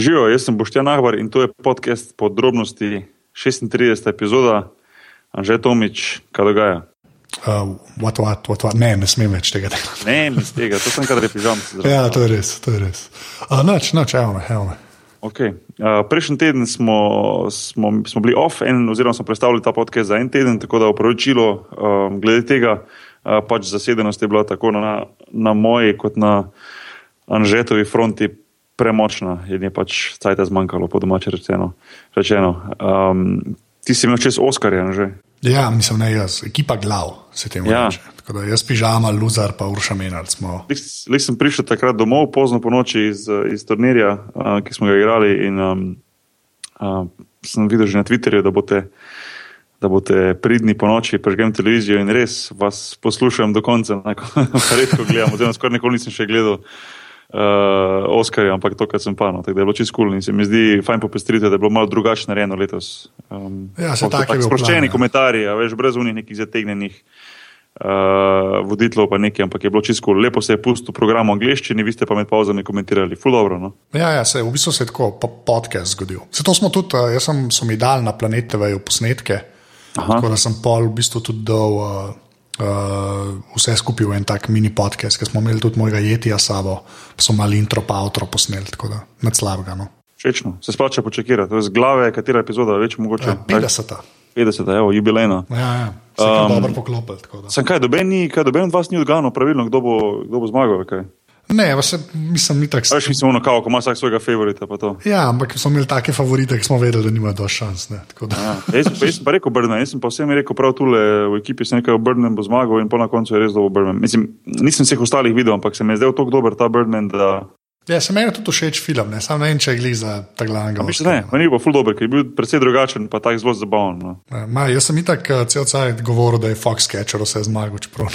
Živijo, jaz sem Boštjan Nahbar in to je podcast podrobnosti 36. epizoda. Anže Tomič, kaj dogaja? Uh, what, what, what, what? Ne, ne smem več tega delati. Ne, ne tega, to sem kar repižam. ja, to je res, to je res. Uh, noč, noč, evo evo. Okay. Uh, prejšnji teden smo, smo, smo bili off, en, oziroma smo predstavili ta podcast za en teden, tako da upravičilo um, glede tega, uh, pač zasedenost je bila tako na, na moji kot na Anžetovi fronti premočna in je pač cajt zmanjkalo, po domače rečeno. rečeno. Um, ti si imel čez Oskarja že? Ja, mislim, ne jaz, ekipa glav se temu ja. reče. Tako da jaz pižama, Luzar pa Urša Menard smo. Lej sem prišel takrat domov, pozno po noči iz, iz turnirja, uh, ki smo ga igrali in um, uh, sem videl že na Twitterju, da boste. Da boste pridni po noči, prežgem televizijo in res vas poslušam do konca. Redko gledam, oziroma skoraj nikoli nisem še gledal uh, uh, Oskarja, ampak to, kar sem pa no, tako da je bilo čisto kul in se mi zdi fajn popestriti, da je bilo malo drugače narejeno letos. Um, ja, se tako tak sproščeni ja. komentarji, veš, brez unih nekih zategnjenih. Uh, voditelj pa nekaj, ampak je bilo čisto cool. lepo se je pustil program v angleščini, vi ste pa med pauzami komentirali, ful dobro. No? Ja, ja, se je v bistvu se je tako po podcast zgodil. Se to smo tudi, uh, jaz sem, sem dal na planet TV posnetke, Aha. tako da sem pol v bistvu tudi dal. Uh, uh, vse skupaj v en tak mini podcast, ki smo imeli tudi mojega jetija sabo, pa smo mali intro, pa outro posneli, tako da nad slabega. No. Všečno, se splača je z glave, katera epizoda, več mogoče. Ja, 50. 50, evo, jubilejna. Ja, ja. Um, dobro poklopil. Sem kaj, doben kaj doben od vas ni odgano pravilno, kdo bo, kdo bo zmagal. Kaj? Ne, se, mislim, ni tako. Veš, mi smo ono kao, ko ima vsak svojega favorita. Ja, ampak smo imeli take favorite, ki smo vedeli, da nimajo dovolj šans. Ja, jaz, pa, jaz sem pa rekel Brnen, jaz sem pa vsem rekel prav tule v ekipi, sem rekel, Brnen bo zmagal in po na koncu je res dobro Brnen. Mislim, nisem vseh ostalih videl, ampak se mi je zdel tako dober ta Brnen, da Ja, se meni tudi všeč film, ne samo en, če gledi za ta glavnega. Ne, meni je bil ful dobr, ker je bil precej drugačen, pa tako zelo zabaven. No. Ma, jaz sem itak uh, cel cel govoril, da je Fox Catcher vse zmagal, čeprav.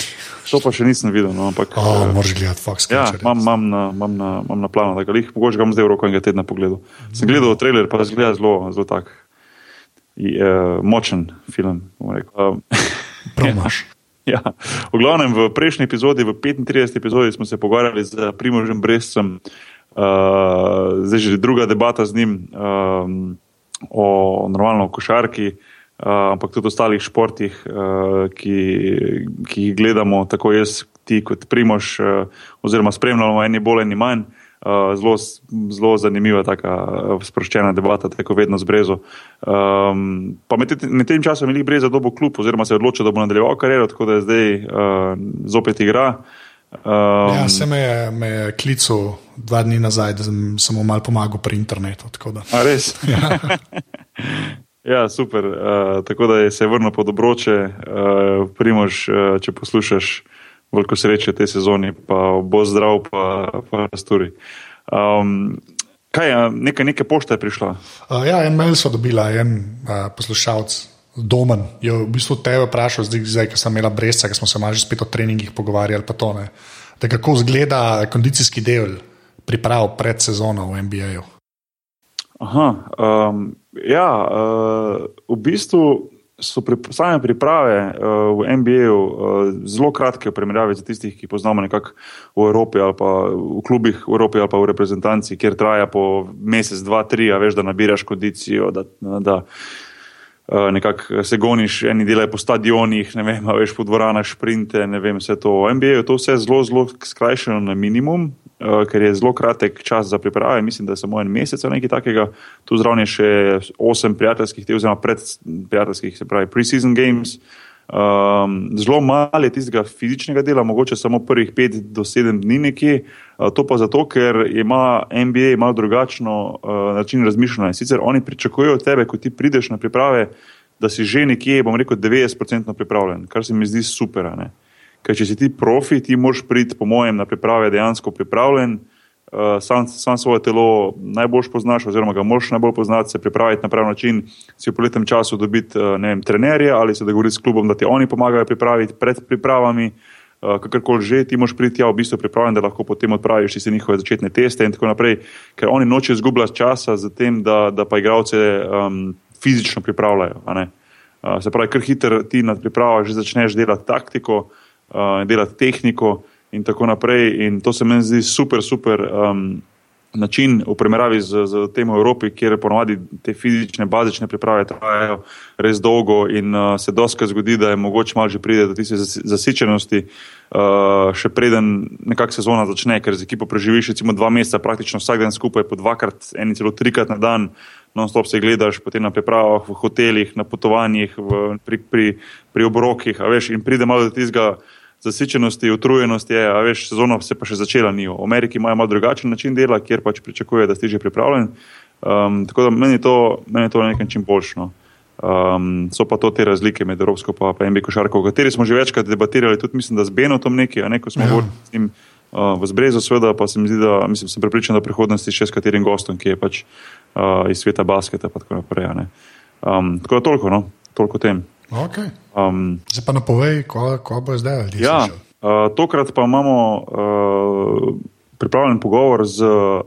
To pa še nisem videl. No, ampak, oh, uh, Moraš gledati Fox ja, Catcher. Ja, imam, imam, na, imam, na, imam na planu, da ga jih mogoče ga bom zdaj v roko enega tedna pogledal. Mm. Sem gledal trailer, pa zgleda zelo, zelo tak. Uh, močen film, bom rekel. Promaš. Ja, v glavnem, v prejšnji epizodi, v 35. epizodi, smo se pogovarjali z Primožem Brezcem, uh, zdaj že druga debata z njim um, o normalno košarki, uh, ampak tudi o ostalih športih, uh, ki, ki jih gledamo, tako jaz, ti kot Primož, uh, oziroma spremljamo, eni bolj, eni manj. Uh, zelo, zelo zanimiva, tako uh, sproščena debata, tako vedno z Brezo. Um, pa med, med tem časom je bil Brezo dobo klub, oziroma se je odločil, da bo nadaljeval kariero, tako da je zdaj uh, zopet igra. Um, ja, se me je, me je klical dva dni nazaj, da sem, sem mu mal pomagal pri internetu. A res? ja. ja, super. Uh, tako da je se vrnil pod obroče, uh, primož, uh, če poslušaš veliko sreče te sezoni, pa bo zdrav, pa, pa rasturi. Um, kaj je, nekaj, nekaj pošte je prišla? Uh, ja, en mail so dobila, en uh, poslušalec. Domen je v bistvu tebe vprašal, zdaj, zdaj ko sem imela brezca, ker smo se malo že spet o treningih pogovarjali. To, da kako izgleda kondicijski del priprav pred sezono v NBA-ju? Aha, um, ja, uh, v bistvu so pri, same priprave uh, v NBA-ju uh, zelo kratke, v primerjavi z tistih, ki poznamo nekako v Evropi ali pa v klubih v Evropi ali pa v reprezentanci, kjer traja po mesec, dva, tri, a veš, da nabiraš kondicijo. Da, da, Uh, nekako se goniš, eni delajo po stadionih, ne vem, veš po dvoranah, šprinte, ne vem, vse to. V NBA je to vse zelo, zelo skrajšano na minimum, uh, ker je zelo kratek čas za priprave, mislim, da je samo en mesec ali nekaj takega. Tu zraven je še osem prijateljskih, oziroma predprijateljskih, se pravi, pre-season games. Um, zelo malo je tistega fizičnega dela, mogoče samo prvih pet do sedem dni nekje. Uh, to pa zato, ker ima NBA malo drugačno uh, način razmišljanja. Sicer oni pričakujejo od tebe, ko ti prideš na priprave, da si že nekje, bom rekel, 90% pripravljen, kar se mi zdi super. Ne? Ker če si ti profi, ti moraš priti, po mojem, na priprave dejansko pripravljen, uh, sam, sam svoje telo najbolj poznaš, oziroma ga moraš najbolj poznati, se pripraviti na pravi način, si v poletnem času dobiti uh, vem, trenerje ali se dogovoriti s klubom, da ti oni pomagajo pripraviti pred pripravami. Uh, kakorkoli že, ti moraš priti ja, v bistvu pripravljen, da lahko potem odpraviš vse njihove začetne teste in tako naprej, ker oni nočejo izgubljati časa za tem, da, da pa igravce um, fizično pripravljajo. Uh, se pravi, kar hiter ti nad pripravo že začneš delati taktiko, uh, uh, delati tehniko in tako naprej. In to se meni zdi super, super um, način v primerjavi z, z tem v Evropi, kjer ponovadi te fizične, bazične priprave trajajo res dolgo in uh, se doska zgodi, da je mogoče malo že pride do tiste zasičenosti, uh, še preden nekak sezona začne, ker z ekipo preživiš recimo dva meseca, praktično vsak dan skupaj, po dvakrat, eni celo trikrat na dan, non-stop se gledaš, potem na pripravah, v hotelih, na potovanjih, v, pri, pri, pri obrokih, veš, in pride malo do tistega zasičenosti, utrujenosti, je, a veš, sezona se pa še začela ni. V Ameriki imajo malo drugačen način dela, kjer pač pričakuje, da si že pripravljen. Um, tako da meni to, meni to na nek način boljšno. Um, so pa to te razlike med Evropsko in pa, pa MB košarko, o kateri smo že večkrat debatirali, tudi mislim, da z Benotom nekaj, a neko smo ja. govorili s njim uh, v Zbrezu, seveda pa se mi zdi, da mislim, sem prepričan, da prihodnosti še s katerim gostom, ki je pač uh, iz sveta basketa in tako naprej. Um, tako da toliko, no, toliko tem. Okay. Um, zdaj pa napovej, ko, ko bo zdaj. Ja, uh, tokrat pa imamo uh, pripravljen pogovor z uh,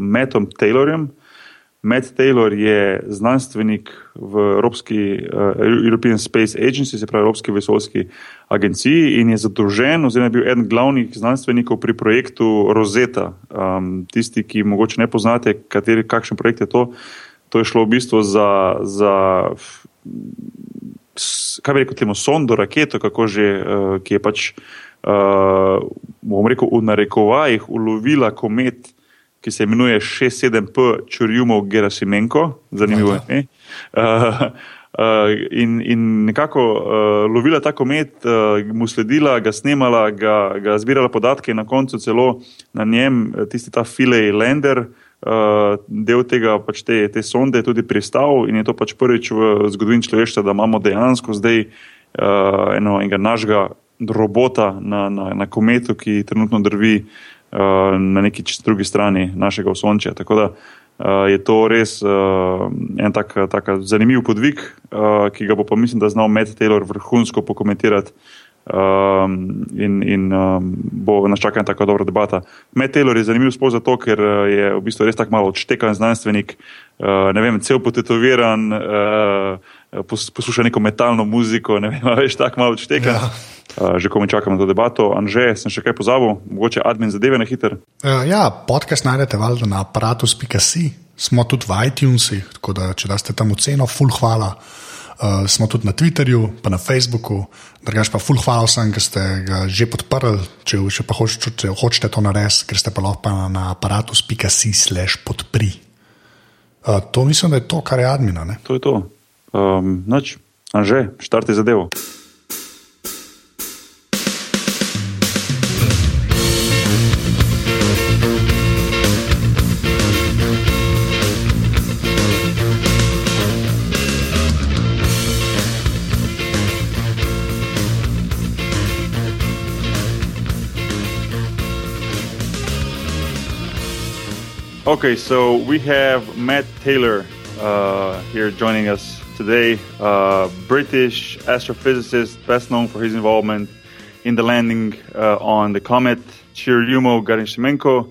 Mattom Taylorjem. Matt Taylor je znanstvenik v Evropski, uh, European Space Agency, se pravi Evropski vesoljski agenciji, in je zadolžen, oziroma je bil eden glavnih znanstvenikov pri projektu Rosetta. Um, tisti, ki morda ne poznate, kateri, kakšen projekt je to, to je šlo v bistvu za. za kaj bi rekel, temu sondo, raketo, kako že, uh, ki je pač, uh, bom rekel, v narekovajih ulovila komet, ki se imenuje 67P Čurjumov Gerasimenko, zanimivo je. Uh, Uh, in, in nekako uh, lovila ta komet, uh, mu sledila, ga snemala, ga, ga zbirala podatke in na koncu celo na njem tisti ta Filej Lander, uh, uh, del tega pač te, te sonde tudi pristal in je to pač prvič v zgodovini človeštva, da imamo dejansko zdaj uh, eno, enega našega robota na, na, na kometu, ki trenutno drvi uh, na neki drugi strani našega osončja. Tako da uh, je to res uh, en tak, tak zanimiv podvig, uh, ki ga bo pa mislim, da znal Matt Taylor vrhunsko pokomentirati. Um, in in um, bo nas čakala tako dobra debata. Matt Taylor je zanimiv sploh zato, ker uh, je v bistvu res tako malo odštekan znanstvenik, uh, ne vem, cel potetoviran, uh, posluša neko metalno muziko, ne vem, veš, tako malo odštekan. Ja. Uh, že ko mi čakamo to debato, Anže, sem še kaj pozabil, mogoče admin zadeve na hiter. Uh, ja, podcast najdete valjda na aparatus.si, smo tudi v iTunesih, tako da če daste tam oceno, full hvala. Uh, smo tudi na Twitterju, pa na Facebooku, drugač pa full hvala vsem, ki ste ga že podprli. Če, če pa hočete, če hočete to narediti, ker ste pa lahko na aparatus.si/slash podpri. Uh, to mislim, da je to, kar je admina. Ne? To je to. Um, noč, Anže, štarte zadevo. Okay, so we have Matt Taylor uh, here joining us today, uh, British astrophysicist, best known for his involvement in the landing uh, on the comet Churyumov-Gerasimenko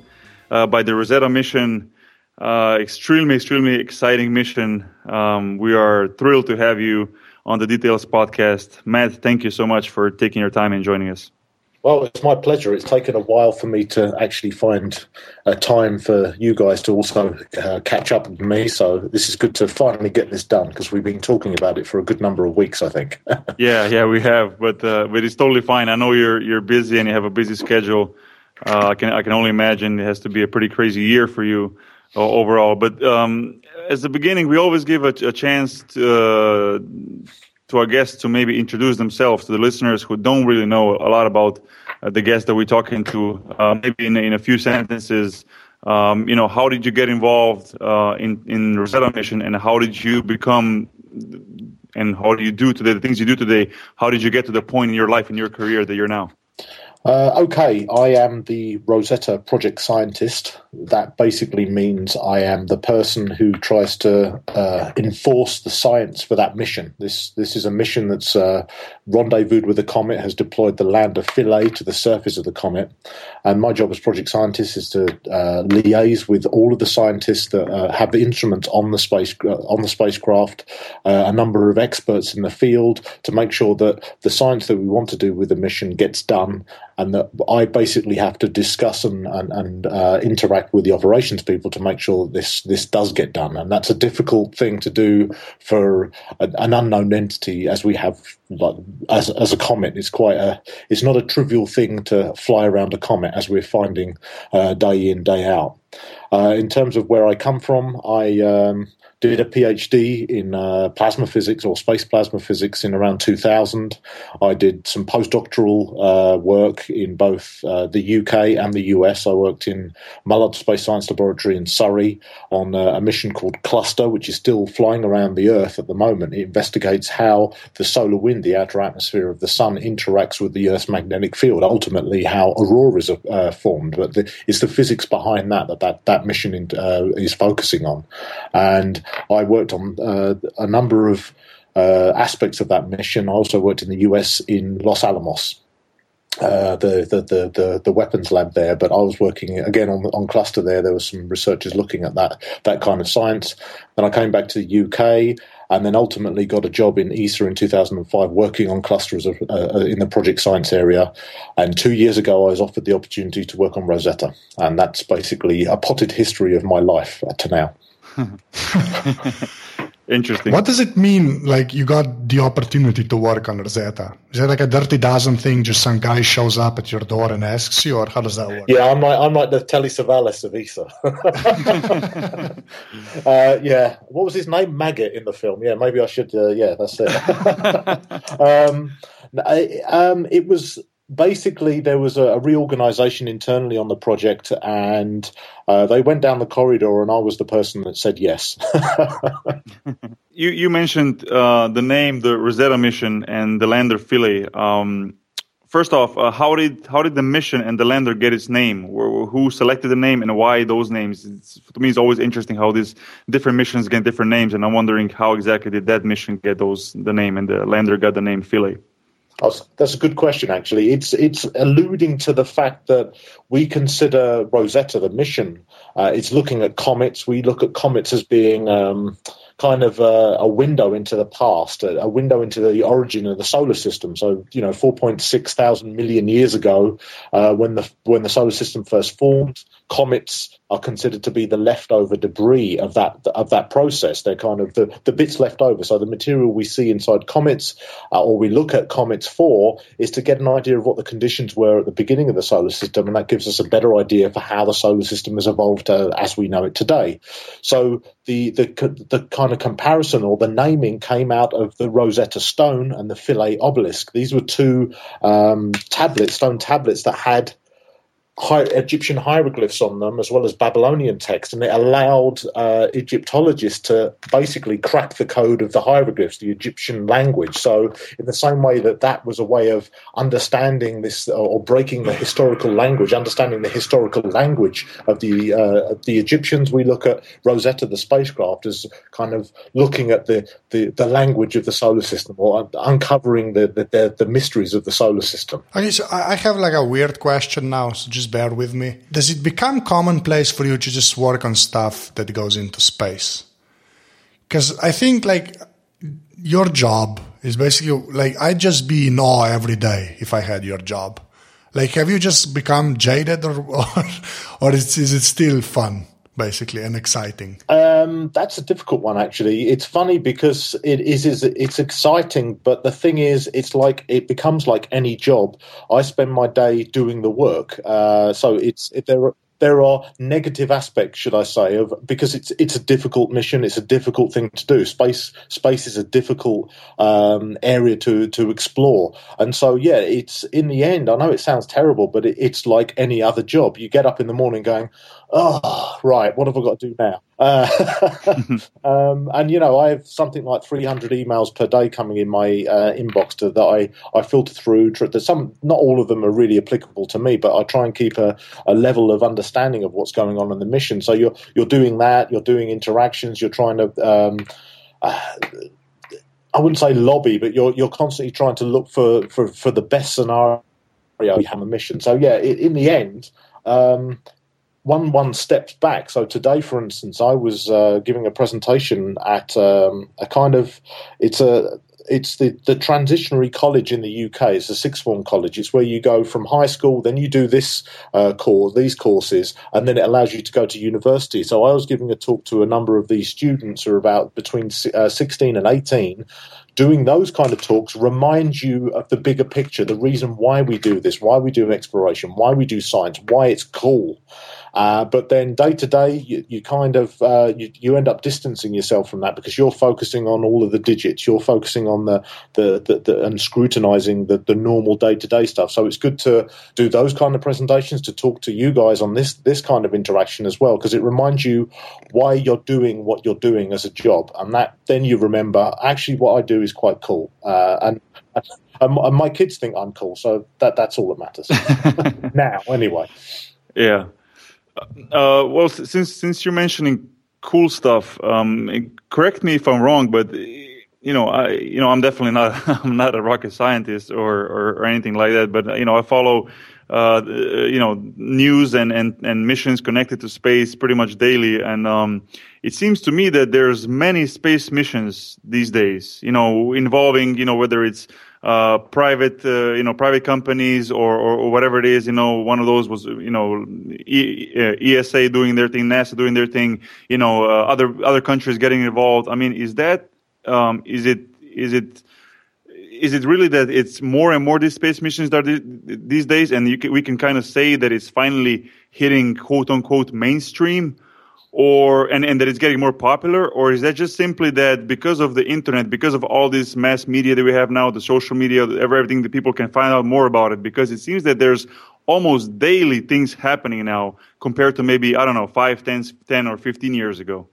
uh, by the Rosetta mission. Uh, extremely, extremely exciting mission. Um, we are thrilled to have you on the Details podcast. Matt, thank you so much for taking your time and joining us. Well, it's my pleasure. It's taken a while for me to actually find a time for you guys to also uh, catch up with me. So this is good to finally get this done because we've been talking about it for a good number of weeks, I think. yeah, yeah, we have, but uh, but it's totally fine. I know you're you're busy and you have a busy schedule. Uh, I can I can only imagine it has to be a pretty crazy year for you uh, overall. But um, as the beginning, we always give a, a chance to uh, to our guests to maybe introduce themselves to the listeners who don't really know a lot about uh, the guests that we're talking to. Uh, maybe in, in a few sentences, um, you know, how did you get involved uh, in in Rosetta Mission, and how did you become, and how do you do today the things you do today? How did you get to the point in your life in your career that you're now? Uh, okay, I am the Rosetta project scientist. That basically means I am the person who tries to uh, enforce the science for that mission. This this is a mission that's uh, rendezvoused with the comet, has deployed the lander Philae to the surface of the comet, and my job as project scientist is to uh, liaise with all of the scientists that uh, have the instruments on the space uh, on the spacecraft, a number of experts in the field to make sure that the science that we want to do with the mission gets done and that I basically have to discuss and and, and uh, interact with the operations people to make sure that this this does get done, and that's a difficult thing to do for a, an unknown entity as we have like as as a comet. It's quite a it's not a trivial thing to fly around a comet as we're finding uh, day in day out. Uh, in terms of where I come from, I um, did a PhD in uh, plasma physics or space plasma physics in around 2000. I did some postdoctoral uh, work in both uh, the UK and the US. I worked in Mullard Space Science Laboratory in Surrey on uh, a mission called Cluster, which is still flying around the Earth at the moment. It investigates how the solar wind, the outer atmosphere of the sun, interacts with the Earth's magnetic field, ultimately how auroras are uh, formed. But the, it's the physics behind that that that, that mission in, uh, is focusing on. And I worked on uh, a number of uh, aspects of that mission. I also worked in the US in Los Alamos. Uh, the, the, the, the, the weapons lab there, but I was working again on on cluster there. There were some researchers looking at that that kind of science. Then I came back to the UK and then ultimately got a job in ESA in 2005 working on clusters of, uh, in the project science area. And two years ago, I was offered the opportunity to work on Rosetta. And that's basically a potted history of my life to now. Interesting. What does it mean? Like you got the opportunity to work on Rosetta? Is it like a dirty dozen thing? Just some guy shows up at your door and asks you, or how does that work? Yeah, I'm like I'm like the Telly Savalas of ESA. uh, yeah, what was his name? Maggot in the film. Yeah, maybe I should. Uh, yeah, that's it. um, um, it was basically there was a, a, reorganization internally on the project and uh, they went down the corridor and i was the person that said yes. You, you mentioned uh, the name the rosetta mission and the lander philae um, first off uh, how did how did the mission and the lander get its name? Who selected the name and why those names? It's, to me it's always interesting how these different missions get different names and i'm wondering how exactly did that mission get those the name and the lander got the name philae that's a good question, actually. It's it's alluding to the fact that we consider Rosetta the mission. Uh, it's looking at comets. We look at comets as being um, kind of a, a, window into the past, a, a, window into the origin of the solar system. So, you know, 4.6 thousand million years ago, uh, when the when the solar system first formed, comets are considered to be the leftover debris of that of that process. They're kind of the, the bits left over. So the material we see inside comets, uh, or we look at comets for, is to get an idea of what the conditions were at the beginning of the solar system, and that gives us a better idea for how the solar system has evolved uh, as we know it today. So the the the kind of comparison or the naming came out of the Rosetta Stone and the Philae obelisk. These were two um, tablets, stone tablets that had Egyptian hieroglyphs on them as well as Babylonian text, and it allowed uh, Egyptologists to basically crack the code of the hieroglyphs, the Egyptian language. So, in the same way that that was a way of understanding this or breaking the historical language, understanding the historical language of the uh, the Egyptians, we look at Rosetta, the spacecraft, as kind of looking at the the, the language of the solar system or uncovering the, the the mysteries of the solar system. Okay, so I have like a weird question now. So just bear with me. Does it become commonplace for you to just work on stuff that goes into space? Because I think like your job is basically like I'd just be in awe every day if I had your job. Like, have you just become jaded, or or, or is, is it still fun? Basically and exciting? Um, that's a difficult one, actually. It's funny because it is, is it's exciting, but the thing is, it's like it becomes like any job. I spend my day doing the work, uh, so it's it, there. Are, there are negative aspects, should I say, of because it's it's a difficult mission. It's a difficult thing to do. Space space is a difficult um, area to to explore, and so yeah, it's in the end. I know it sounds terrible, but it, it's like any other job. You get up in the morning going, oh, right, what have I got to do now? Uh, um, and you know, I have something like 300 emails per day coming in my uh, inbox to, that I, I filter through. There's some, not all of them are really applicable to me, but I try and keep a, a level of understanding of what's going on in the mission. So you're you're doing that. You're doing interactions. You're trying to. Um, uh, I wouldn't say lobby, but you're you're constantly trying to look for for, for the best scenario you have a mission. So yeah, in the end, um, one one steps back. So today, for instance, I was uh, giving a presentation at um, a kind of it's a it's the, the transitionary college in the UK. It's a sixth form college. It's where you go from high school, then you do this uh, course, these courses, and then it allows you to go to university. So I was giving a talk to a number of these students who are about between uh, 16 and 18 doing those kind of talks reminds you of the bigger picture, the reason why we do this, why we do exploration, why we do science, why it's cool. Uh, but then day to day, you, you kind of uh, you, you, end up distancing yourself from that because you're focusing on all of the digits. You're focusing on the the, the, the and scrutinizing the, the normal day to day stuff. So it's good to do those kind of presentations to talk to you guys on this this kind of interaction as well because it reminds you why you're doing what you're doing as a job, and that then you remember actually what I do is quite cool. Uh, and and my kids think I'm cool, so that that's all that matters now. Anyway, yeah. Uh, well, since since you're mentioning cool stuff, um, correct me if I'm wrong, but you know, I you know I'm definitely not I'm not a rocket scientist or, or, or anything like that. But you know, I follow uh, you know news and, and and missions connected to space pretty much daily, and um, it seems to me that there's many space missions these days. You know, involving you know whether it's uh, private, uh, you know, private companies or, or, or, whatever it is. You know, one of those was, you know, e- ESA doing their thing, NASA doing their thing. You know, uh, other other countries getting involved. I mean, is that um, is it is it is it really that it's more and more these space missions that these days, and can, we can kind of say that it's finally hitting quote unquote mainstream? Or and, and that it's getting more popular or is that just simply that because of the internet because of all this mass media that we have now the social media everything that people can find out more about it? Because it seems that there's almost daily things happening now compared to maybe i don't know 5 10, 10 or 15 years ago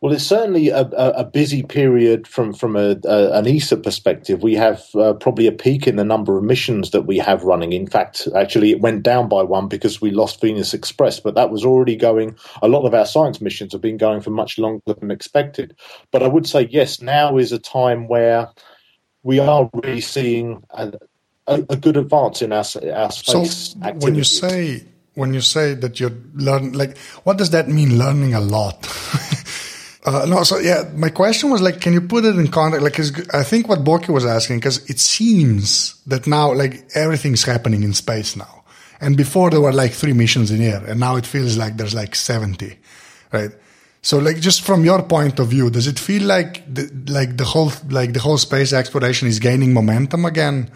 well, it's certainly a, a busy period from from a, a, an ESA perspective. We have uh, probably a peak in the number of missions that we have running. In fact, actually, it went down by one because we lost Venus Express, but that was already going. A lot of our science missions have been going for much longer than expected. But I would say yes, now is a time where we are really seeing a, a good advance in our our space. So activities. when you say when you say that you're learning, like, what does that mean? Learning a lot. Uh, no, so yeah, my question was like, can you put it in context? Like, I think what Boki was asking, because it seems that now, like, everything's happening in space now. And before there were like three missions in air, and now it feels like there's like 70, right? So, like, just from your point of view, does it feel like the, like the whole, like the whole space exploration is gaining momentum again?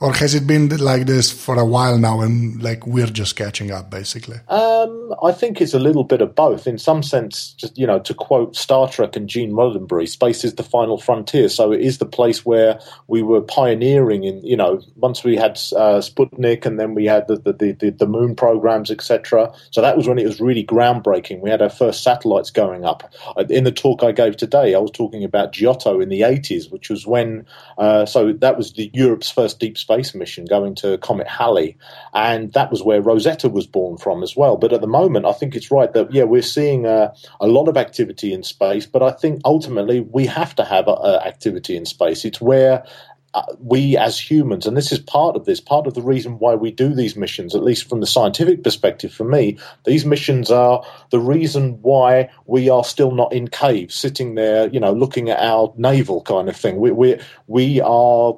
Or has it been like this for a while now and like we're just catching up basically? Um, i think it's a little bit of both. In some sense just you know to quote star trek and gene roddenberry space is the final frontier. So it is the place where we were pioneering in you know once we had uh, sputnik and then we had the the, the, the moon programs etc so that was when it was really groundbreaking. We had our first satellites going up. In the talk i gave today i was talking about giotto in the 80s which was when uh, so that was the europe's first deep space mission going to Comet Halley, and that was where Rosetta was born from as well. But at the moment, I think it's right that yeah, we're seeing uh, a lot of activity in space, but I think ultimately we have to have uh, activity in space. It's where uh, we as humans, and this is part of this, part of the reason why we do these missions, at least from the scientific perspective for me, these missions are the reason why we are still not in caves, sitting there, you know, looking at our navel kind of thing. We, we, we are,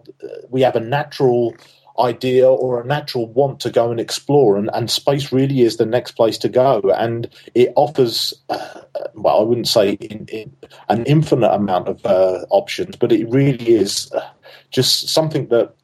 we have a natural idea or a natural want to go and explore, and, and space really is the next place to go. And it offers, uh, well, I wouldn't say in, in an infinite amount of uh, options, but it really is uh, just something that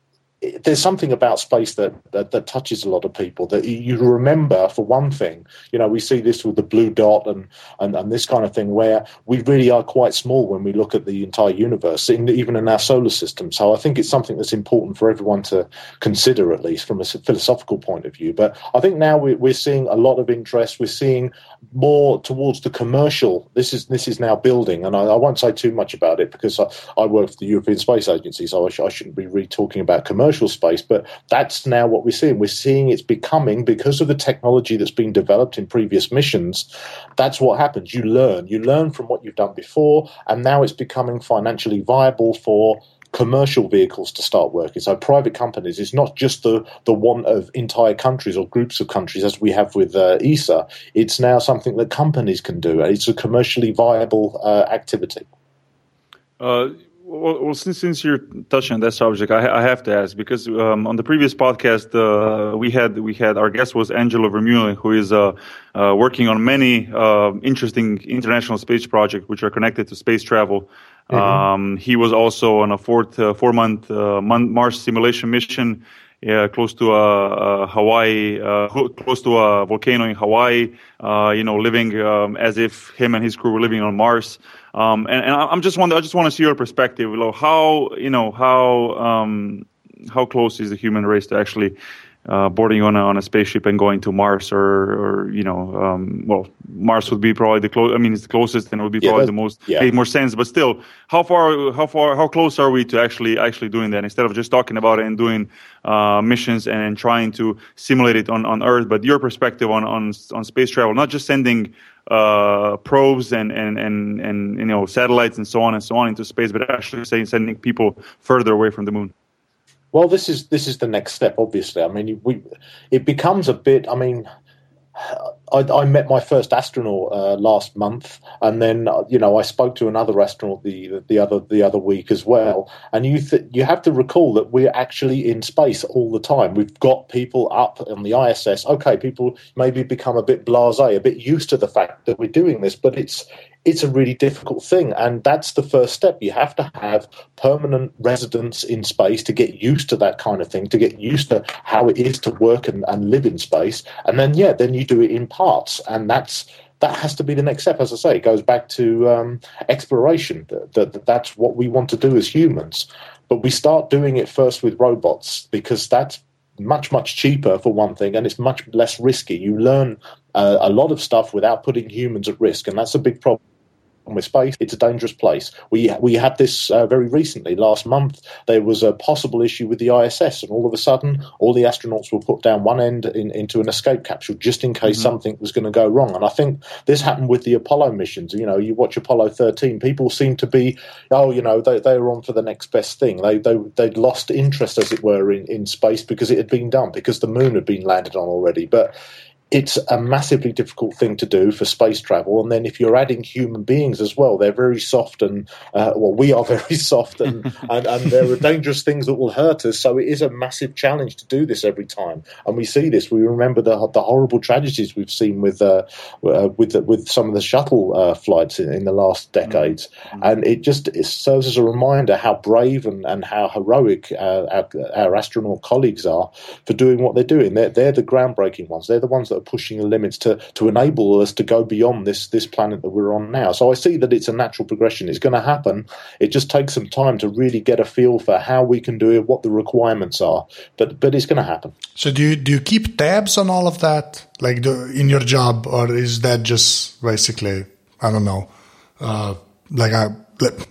there's something about space that, that, that touches a lot of people that you remember for one thing. You know we see this with the blue dot and, and and this kind of thing where we really are quite small when we look at the entire universe in, even in our solar system. So i think it's something that's important for everyone to consider at least from a philosophical point of view. But i think now we're, we're seeing a lot of interest. We're seeing more towards the commercial. This is this is now building and i, I won't say too much about it because i, I work for the european space agency so I, sh- I shouldn't be really talking about commercial commercial space, but that's now what we're seeing. We're seeing it's becoming, because of the technology that's been developed in previous missions, that's what happens. You learn. You learn from what you've done before, and now it's becoming financially viable for commercial vehicles to start working. So private companies, it's not just the, the want of entire countries or groups of countries as we have with uh, ESA. It's now something that companies can do. And it's a commercially viable uh, activity. Uh, well, well, since since you're touching on that subject, I, I have to ask because um, on the previous podcast uh, we had we had our guest was Angelo Vermeulen, who is uh, uh, working on many uh, interesting international space projects which are connected to space travel. Mm-hmm. Um, he was also on a fourth uh, four month uh, Mars simulation mission. close to a, a Hawaii, close to a volcano in Hawaii. you know, living um, as if him and his crew were living on Mars. Um, and, and I'm just I just want to see your perspective. Know, how you know how um, how close is the human race to actually uh, boarding on a, on a spaceship and going to Mars, or, or you know, um, well, Mars would be probably the close. I mean, it's the closest, and it would be yeah, probably the most yeah. make more sense. But still, how far, how far, how close are we to actually actually doing that instead of just talking about it and doing uh, missions and trying to simulate it on, on Earth? But your perspective on on on space travel, not just sending uh, probes and, and, and, and you know satellites and so on and so on into space, but actually sending people further away from the moon. Well, this is this is the next step. Obviously, I mean, we it becomes a bit. I mean, I, I, met my first astronaut uh, last month, and then uh, you know I spoke to another astronaut the the other the other week as well. And you th- you have to recall that we're actually in space all the time. We've got people up on the ISS. Okay, people maybe become a bit blasé, a bit used to the fact that we're doing this, but it's it's a really difficult thing. And that's the first step. You have to have permanent residence in space to get used to that kind of thing, to get used to how it is to work and, and live in space. And then, yeah, then you do it in parts. And that's that has to be the next step. As I say, it goes back to um, exploration. That, that, that's what we want to do as humans. But we start doing it first with robots because that's much much cheaper for one thing and it's much less risky you learn uh, a lot of stuff without putting humans at risk and that's a big problem with space. It's a dangerous place. We we had this uh, very recently. Last month, there was a possible issue with the ISS, and all of a sudden, all the astronauts were put down one end in, into an escape capsule just in case mm-hmm. something was going to go wrong. And I think this happened with the Apollo missions. You know, you watch Apollo 13, people seem to be, oh, you know, they they were on for the next best thing. They they they'd lost interest, as it were, in in space because it had been done because the moon had been landed on already. But it's a massively difficult thing to do for space travel. And then if you're adding human beings as well, they're very soft and, uh, well, we are very soft and, and, and, there are dangerous things that will hurt us. So it is a massive challenge to do this every time. And we see this. We remember the, the horrible tragedies we've seen with, uh, uh, with, with some of the shuttle uh, flights in, in, the last decades. Mm-hmm. And it just it serves as a reminder how brave and, and how heroic uh, our, our astronaut colleagues are for doing what they're doing. They're, they're the groundbreaking ones. They're the ones that are pushing the limits to to enable us to go beyond this this planet that we're on now. So I see that it's a natural progression. It's going to happen. It just takes some time to really get a feel for how we can do it, what the requirements are. But but it's going to happen. So do you do you keep tabs on all of that, like in your job, or is that just basically I don't know, uh, like a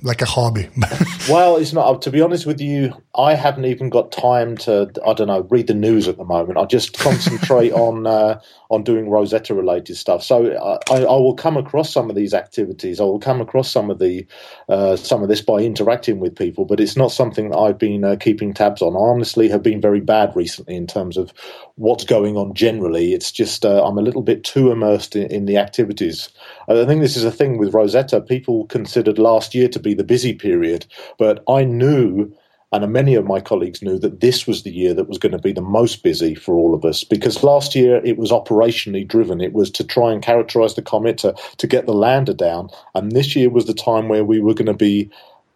like a hobby. well, it's not. To be honest with you, I haven't even got time to. I don't know. Read the news at the moment. I just concentrate on uh, on doing Rosetta related stuff. So I, I, will come across some of these activities. I will come across some of the uh, some of this by interacting with people. But it's not something that I've been uh, keeping tabs on. I honestly have been very bad recently in terms of what's going on generally. It's just uh, I'm a little bit too immersed in, in the activities. I think this is a thing with Rosetta. People considered last year to be the busy period, but I knew and many of my colleagues knew that this was the year that was going to be the most busy for all of us because last year it was operationally driven. It was to try and characterize the comet, to, to get the lander down. And this year was the time where we were going to be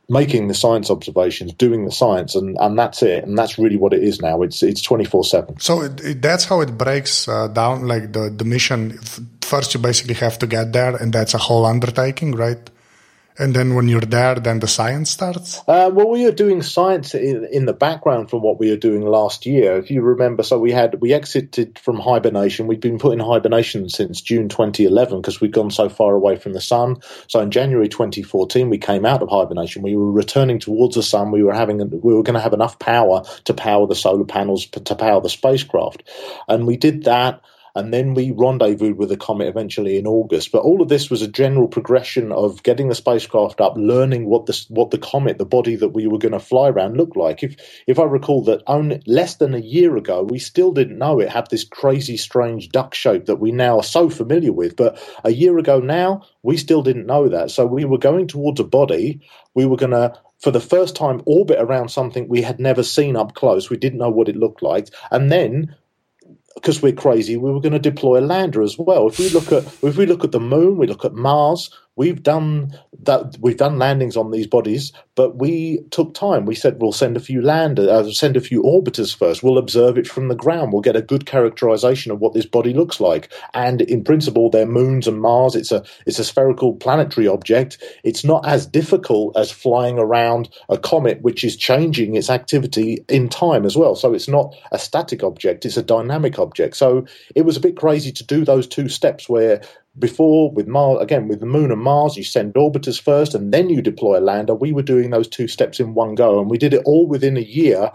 making the science observations, doing the science, and, and that's it. And that's really what it is now. It's it's twenty four seven. So it, it, that's how it breaks uh, down. Like the the mission. First, you basically have to get there, and that's a whole undertaking, right? And then when you're there, then the science starts? Uh, well, we are doing science in, in, the background from what we were doing last year. If you remember, so we had we exited from hibernation. We'd been put in hibernation since June 2011 because we'd gone so far away from the sun. So in January 2014, we came out of hibernation. We were returning towards the sun. We were having we were going to have enough power to power the solar panels to power the spacecraft, and we did that and then we rendezvoused with the comet eventually in August. But all of this was a general progression of getting the spacecraft up, learning what the what the comet, the body that we were going to fly around, looked like. If if I recall that only less than a year ago, we still didn't know it had this crazy, strange duck shape that we now are so familiar with. But a year ago now, we still didn't know that. So we were going towards a body. We were going to for the first time orbit around something we had never seen up close. We didn't know what it looked like. And then because we're crazy, we were going to deploy a lander as well. If we look at if we look at the moon, we look at Mars, we've done that we've done landings on these bodies but we took time. We said we'll send a few lander uh, send a few orbiters first. We'll observe it from the ground. We'll get a good characterization of what this body looks like. And in principle they're moons and mars. It's a it's a spherical planetary object. It's not as difficult as flying around a comet which is changing its activity in time as well. So it's not a static object. It's a dynamic object. So it was a bit crazy to do those two steps where before with Mars again with the Moon and Mars, you send orbiters first and then you deploy a lander. We were doing those two steps in one go, and we did it all within a year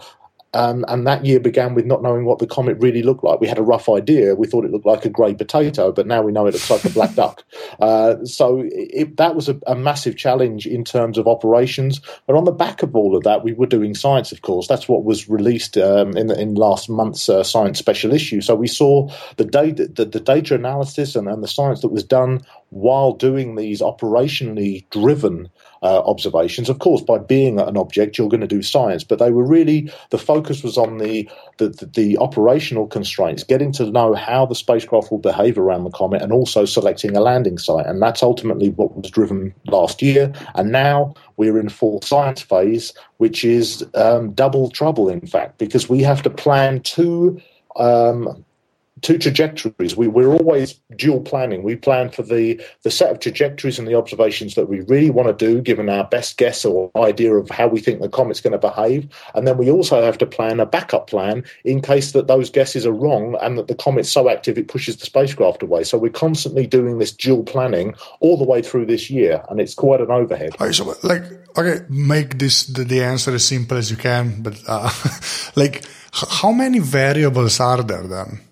um, and that year began with not knowing what the comet really looked like. We had a rough idea. We thought it looked like a grey potato, but now we know it looks like a black duck. Uh, so it, that was a, a, massive challenge in terms of operations. But on the back of all of that, we were doing science, of course. That's what was released um, in, in last month's uh, science special issue. So we saw the data, the, the data analysis and, and the science that was done while doing these operationally driven uh, observations. Of course, by being an object, you're going to do science, but they were really the focus was on the, the the, operational constraints, getting to know how the spacecraft will behave around the comet, and also selecting a landing site. And that's ultimately what was driven last year. And now we're in full science phase, which is um, double trouble, in fact, because we have to plan two um, two trajectories. We, we're always dual planning. We plan for the, the set of trajectories and the observations that we really want to do, given our best guess or idea of how we think the comet's going to behave. And then we also have to plan a backup plan in case that those guesses are wrong and that the comet's so active it pushes the spacecraft away. So we're constantly doing this dual planning all the way through this year, and it's quite an overhead. Okay, so like, okay, make this the, the answer as simple as you can, but uh, like, how many variables are there then?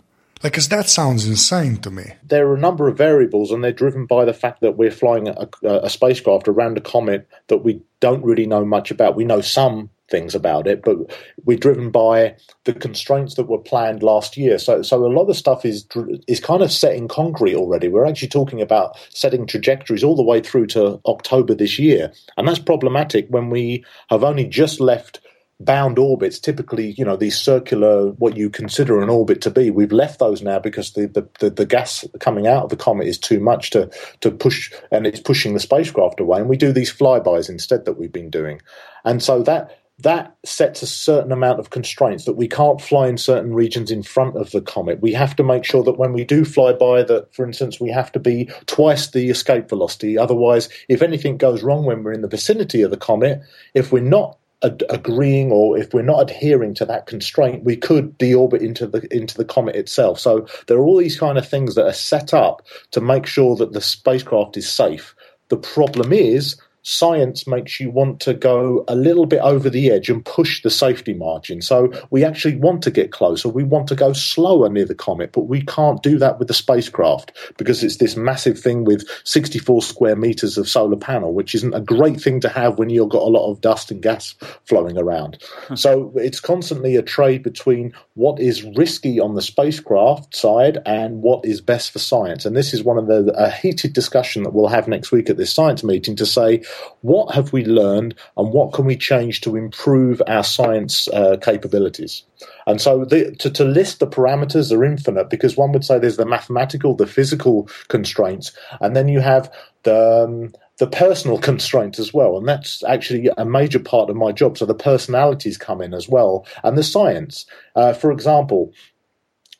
Because that sounds insane to me. There are a number of variables, and they're driven by the fact that we're flying a, a, spacecraft around a comet that we don't really know much about. We know some things about it, but we're driven by the constraints that were planned last year. So, so a lot of stuff is is kind of set in concrete already. We're actually talking about setting trajectories all the way through to October this year, and that's problematic when we have only just left bound orbits, typically, you know, these circular, what you consider an orbit to be, we've left those now because the, the, the, the, gas coming out of the comet is too much to, to push, and it's pushing the spacecraft away. And we do these flybys instead that we've been doing. And so that, that sets a certain amount of constraints that we can't fly in certain regions in front of the comet. We have to make sure that when we do fly by that, for instance, we have to be twice the escape velocity. Otherwise, if anything goes wrong when we're in the vicinity of the comet, if we're not ad- agreeing or if we're not adhering to that constraint, we could deorbit into the into the comet itself. So there are all these kind of things that are set up to make sure that the spacecraft is safe. The problem is science makes you want to go a little bit over the edge and push the safety margin. So we actually want to get closer. We want to go slower near the comet, but we can't do that with the spacecraft because it's this massive thing with 64 square meters of solar panel, which isn't a great thing to have when you've got a lot of dust and gas flowing around. Hmm. so it's constantly a trade between what is risky on the spacecraft side and what is best for science. And this is one of the a heated discussion that we'll have next week at this science meeting to say what have we learned and what can we change to improve our science uh, capabilities? And so the, to, to list the parameters are infinite because one would say there's the mathematical, the physical constraints, and then you have the um, the personal constraints as well. And that's actually a major part of my job. So the personalities come in as well, and the science. Uh, for example,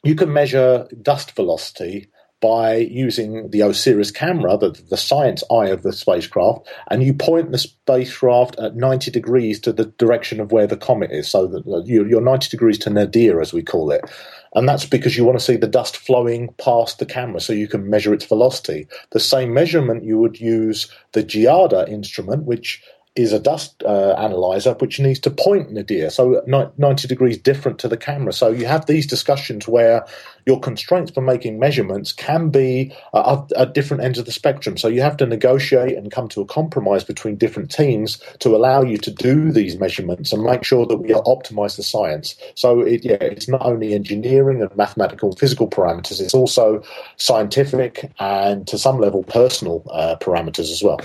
you can measure dust velocity by using the OSIRIS camera, the, the science eye of the spacecraft, and you point the spacecraft at 90 degrees to the direction of where the comet is. So that you're 90 degrees to nadir, as we call it. And that's because you want to see the dust flowing past the camera so you can measure its velocity. The same measurement you would use the Giada instrument, which is a dust uh, analyzer which needs to point nadir, so 90 degrees different to the camera. So you have these discussions where your constraints for making measurements can be uh, at different ends of the spectrum. So you have to negotiate and come to a compromise between different teams to allow you to do these measurements and make sure that we optimize the science. So it, yeah, it's not only engineering and mathematical and physical parameters, it's also scientific and to some level personal uh, parameters as well.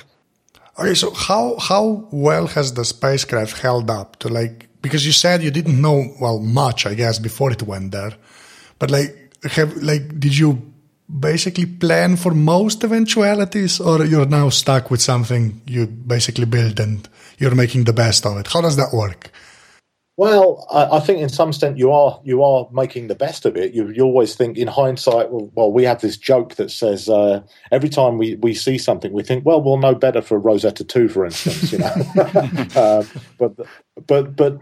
Okay, so how how well has the spacecraft held up to like because you said you didn't know well much, I guess, before it went there, but like have like did you basically plan for most eventualities, or you're now stuck with something you basically built and you're making the best of it? How does that work? Well, I, I, think in some extent you are you are making the best of it. You, you always think in hindsight. Well, well, we have this joke that says uh, every time we, we see something, we think, well, we'll know better for Rosetta two, for instance. You know, uh, but but but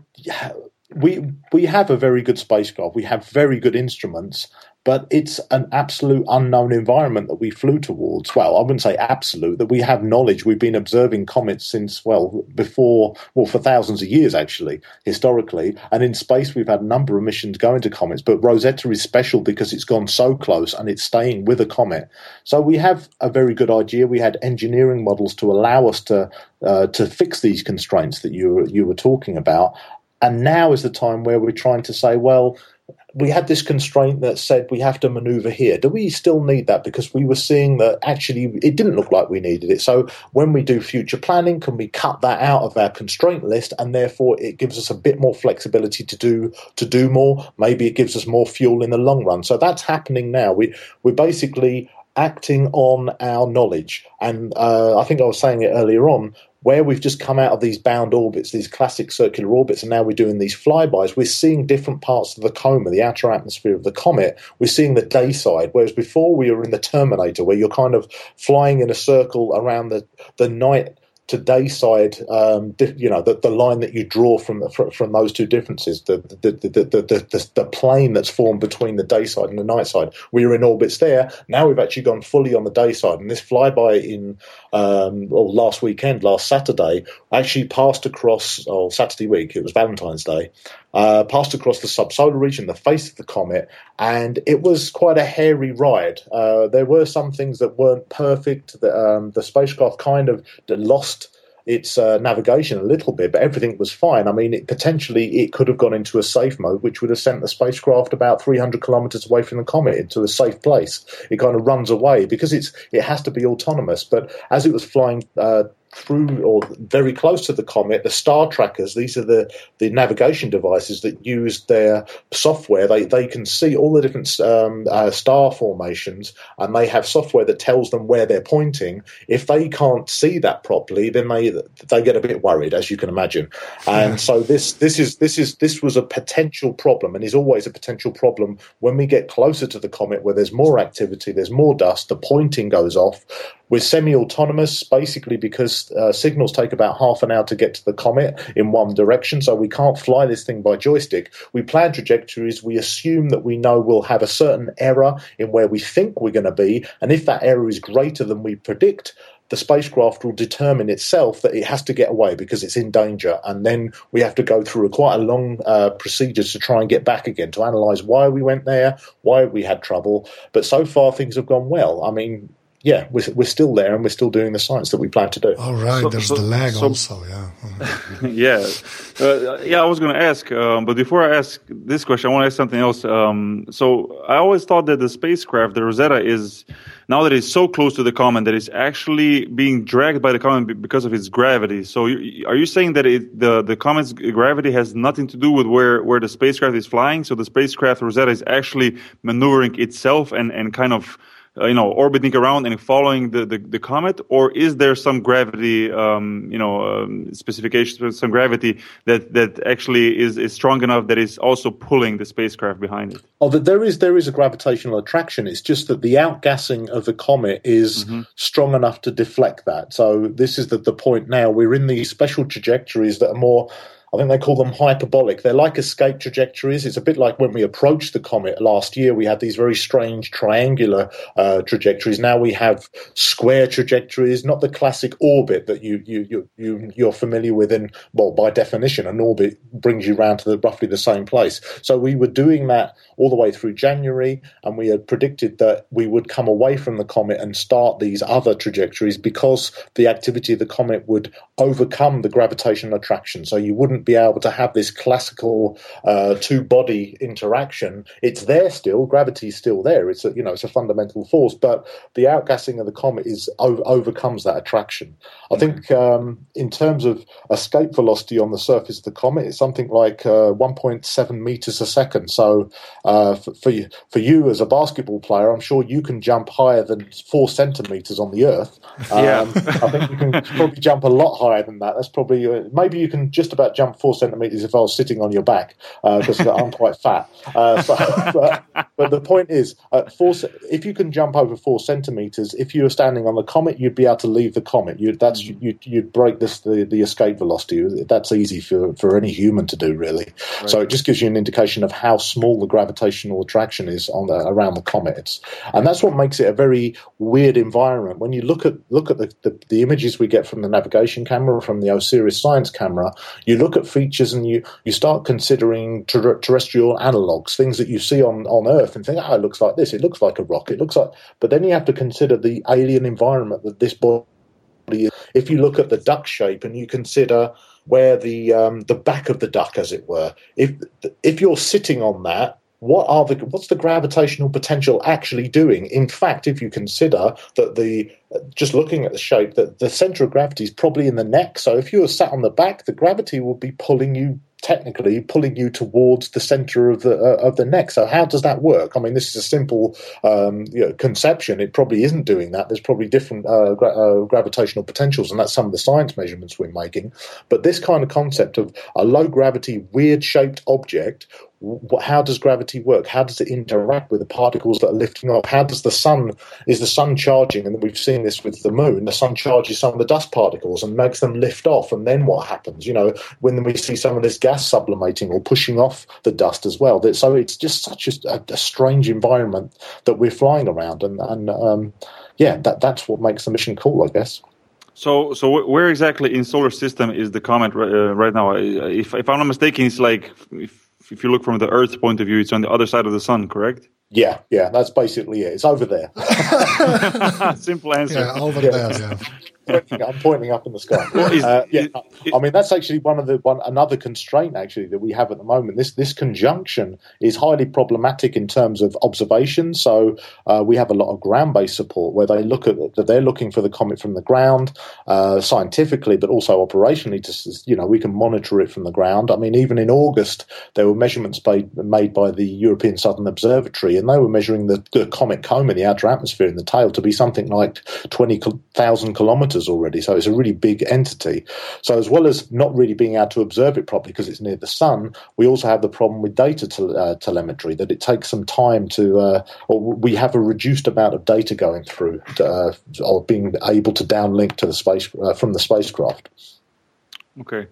we we have a very good spacecraft. We have very good instruments, but it's an absolute unknown environment that we flew towards. Well, I wouldn't say absolute, that we have knowledge. We've been observing comets since, well, before, well, for thousands of years, actually, historically. And in space, we've had a number of missions going to comets, but Rosetta is special because it's gone so close and it's staying with a comet. So we have a very good idea. We had engineering models to allow us to, uh, to fix these constraints that you, you were talking about. And now is the time where we're trying to say, well, we had this constraint that said we have to maneuver here. Do we still need that? Because we were seeing that actually it didn't look like we needed it. So when we do future planning, can we cut that out of our constraint list and therefore it gives us a bit more flexibility to do to do more? Maybe it gives us more fuel in the long run. So that's happening now. We we're basically acting on our knowledge. And uh, I think I was saying it earlier on where we've just come out of these bound orbits, these classic circular orbits, and now we're doing these flybys, we're seeing different parts of the coma, the outer atmosphere of the comet. We're seeing the day side, whereas before we were in the Terminator, where you're kind of flying in a circle around the, the night to day side, um, you know, the, the line that you draw from from, those two differences, the the, the, the, the, the plane that's formed between the day side and the night side. We were in orbits there. Now we've actually gone fully on the day side. And this flyby in, um, well, last weekend, last Saturday, actually passed across, or Saturday week, it was Valentine's Day, uh, passed across the subsolar region, the face of the comet, and it was quite a hairy ride. Uh, there were some things that weren't perfect. The, um, the spacecraft kind of lost its uh, navigation a little bit, but everything was fine. I mean, it, potentially it could have gone into a safe mode, which would have sent the spacecraft about 300 kilometers away from the comet into a safe place. It kind of runs away because it's it has to be autonomous. But as it was flying uh, through or very close to the comet, the star trackers, these are the, the navigation devices that use their software. They, they can see all the different um, uh, star formations and they have software that tells them where they're pointing. If they can't see that properly, then they they get a bit worried, as you can imagine. And yeah. so this this is this is this was a potential problem and is always a potential problem when we get closer to the comet where there's more activity, there's more dust, the pointing goes off. We're semi-autonomous, basically because uh, signals take about half an hour to get to the comet in one direction, so we can't fly this thing by joystick. We plan trajectories. We assume that we know we'll have a certain error in where we think we're going to be, and if that error is greater than we predict, the spacecraft will determine itself that it has to get away because it's in danger, and then we have to go through a quite a long uh, procedures to try and get back again to analyze why we went there, why we had trouble. But so far, things have gone well. I mean, yeah, we're, we're still there and we're still doing the science that we plan to do. All right, so, there's so, the lag so, also, yeah. yeah, uh, yeah. I was going to ask, um, but before I ask this question, I want to ask something else. Um, so I always thought that the spacecraft, the Rosetta, is now that it's so close to the comet that it's actually being dragged by the comet because of its gravity. So you, are you saying that it, the the comet's gravity has nothing to do with where where the spacecraft is flying? So the spacecraft Rosetta is actually maneuvering itself and and kind of uh, you know, orbiting around and following the, the, the comet, or is there some gravity, um, you know, um, specifications, some gravity that, that actually is, is strong enough that is also pulling the spacecraft behind it? Oh, there is there is a gravitational attraction. It's just that the outgassing of the comet is mm-hmm. strong enough to deflect that. So this is the, the point now. We're in these special trajectories that are more I think they call them hyperbolic. They're like escape trajectories. It's a bit like when we approached the comet last year. We had these very strange triangular uh, trajectories. Now we have square trajectories, not the classic orbit that you you you, you you're familiar with. In well, by definition, an orbit brings you round to the, roughly the same place. So we were doing that all the way through January, and we had predicted that we would come away from the comet and start these other trajectories because the activity of the comet would overcome the gravitational attraction. So you wouldn't wouldn't be able to have this classical uh, two body interaction. It's there still, gravity's still there. It's a, you know it's a fundamental force, but the outgassing of the comet is overcomes that attraction. I think um, in terms of escape velocity on the surface of the comet, it's something like uh, 1.7 meters a second. So uh, for, for you, for you as a basketball player, I'm sure you can jump higher than four centimeters on the Earth. Um, yeah. I think you can probably jump a lot higher than that. That's probably uh, maybe you can just about jump four centimeters if I was sitting on your back because uh, I'm quite fat. Uh, but, but, but, the point is, four, if you can jump over four centimeters, if you were standing on the comet, you'd be able to leave the comet. You, that's mm. you, you'd break this the, the escape velocity. That's easy for, for any human to do, really. Right. So it just gives you an indication of how small the gravitational attraction is on the, around the comets, and that's what makes it a very weird environment. When you look at look at the, the, the images we get from the navigation camera, from the OSIRIS science camera, you look at features and you, you start considering ter- terrestrial analogs, things that you see on, on Earth and think, oh, it looks like this, it looks like a rock, it looks like. But then you have to consider the alien environment that this body is. If you look at the duck shape and you consider where the um, the back of the duck, as it were, if if you're sitting on that, what are the what's the gravitational potential actually doing? In fact, if you consider that the just looking at the shape, that the center of gravity is probably in the neck. So if you were sat on the back, the gravity will be pulling you technically pulling you towards the center of the uh, of the neck. So how does that work? I mean, this is a simple um, you know, conception. It probably isn't doing that. There's probably different uh, gra- uh, gravitational potentials, and that's some of the science measurements we're making. But this kind of concept of a low gravity, weird shaped object how does gravity work? How does it interact with the particles that are lifting up? How does the sun is the sun charging? And we've seen this with the moon. The sun charges some of the dust particles and makes them lift off. And then what happens? You know, when we see some of this gas sublimating or pushing off the dust as well. So it's just such a, a strange environment that we're flying around. And, and um, yeah, that that's what makes the mission cool, I guess. So, so where exactly in solar system is the comet uh, right now? If, if I'm not mistaken, it's like if if you look from the Earth's point of view, it's on the other side of the sun, correct? Yeah, yeah, that's basically it. It's over there. Simple answer. Yeah, over yeah. there. Yeah. I'm pointing up in the sky. Uh, yeah, I mean that's actually one of the one another constraint actually that we have at the moment. This this conjunction is highly problematic in terms of observation. So uh, we have a lot of ground based support where they look at that they're looking for the comet from the ground uh, scientifically, but also operationally. To you know we can monitor it from the ground. I mean even in August there were measurements made made by the European Southern Observatory, and they were measuring the, the comet Coma, the outer atmosphere in the tail, to be something like twenty thousand kilometers already, so it's a really big entity. So as well as not really being able to observe it properly because it's near the sun, we also have the problem with data uh, telemetry that it takes some time to, uh, or we have a reduced amount of data going through to, uh, or being able to downlink to the space uh, from the spacecraft. Okay.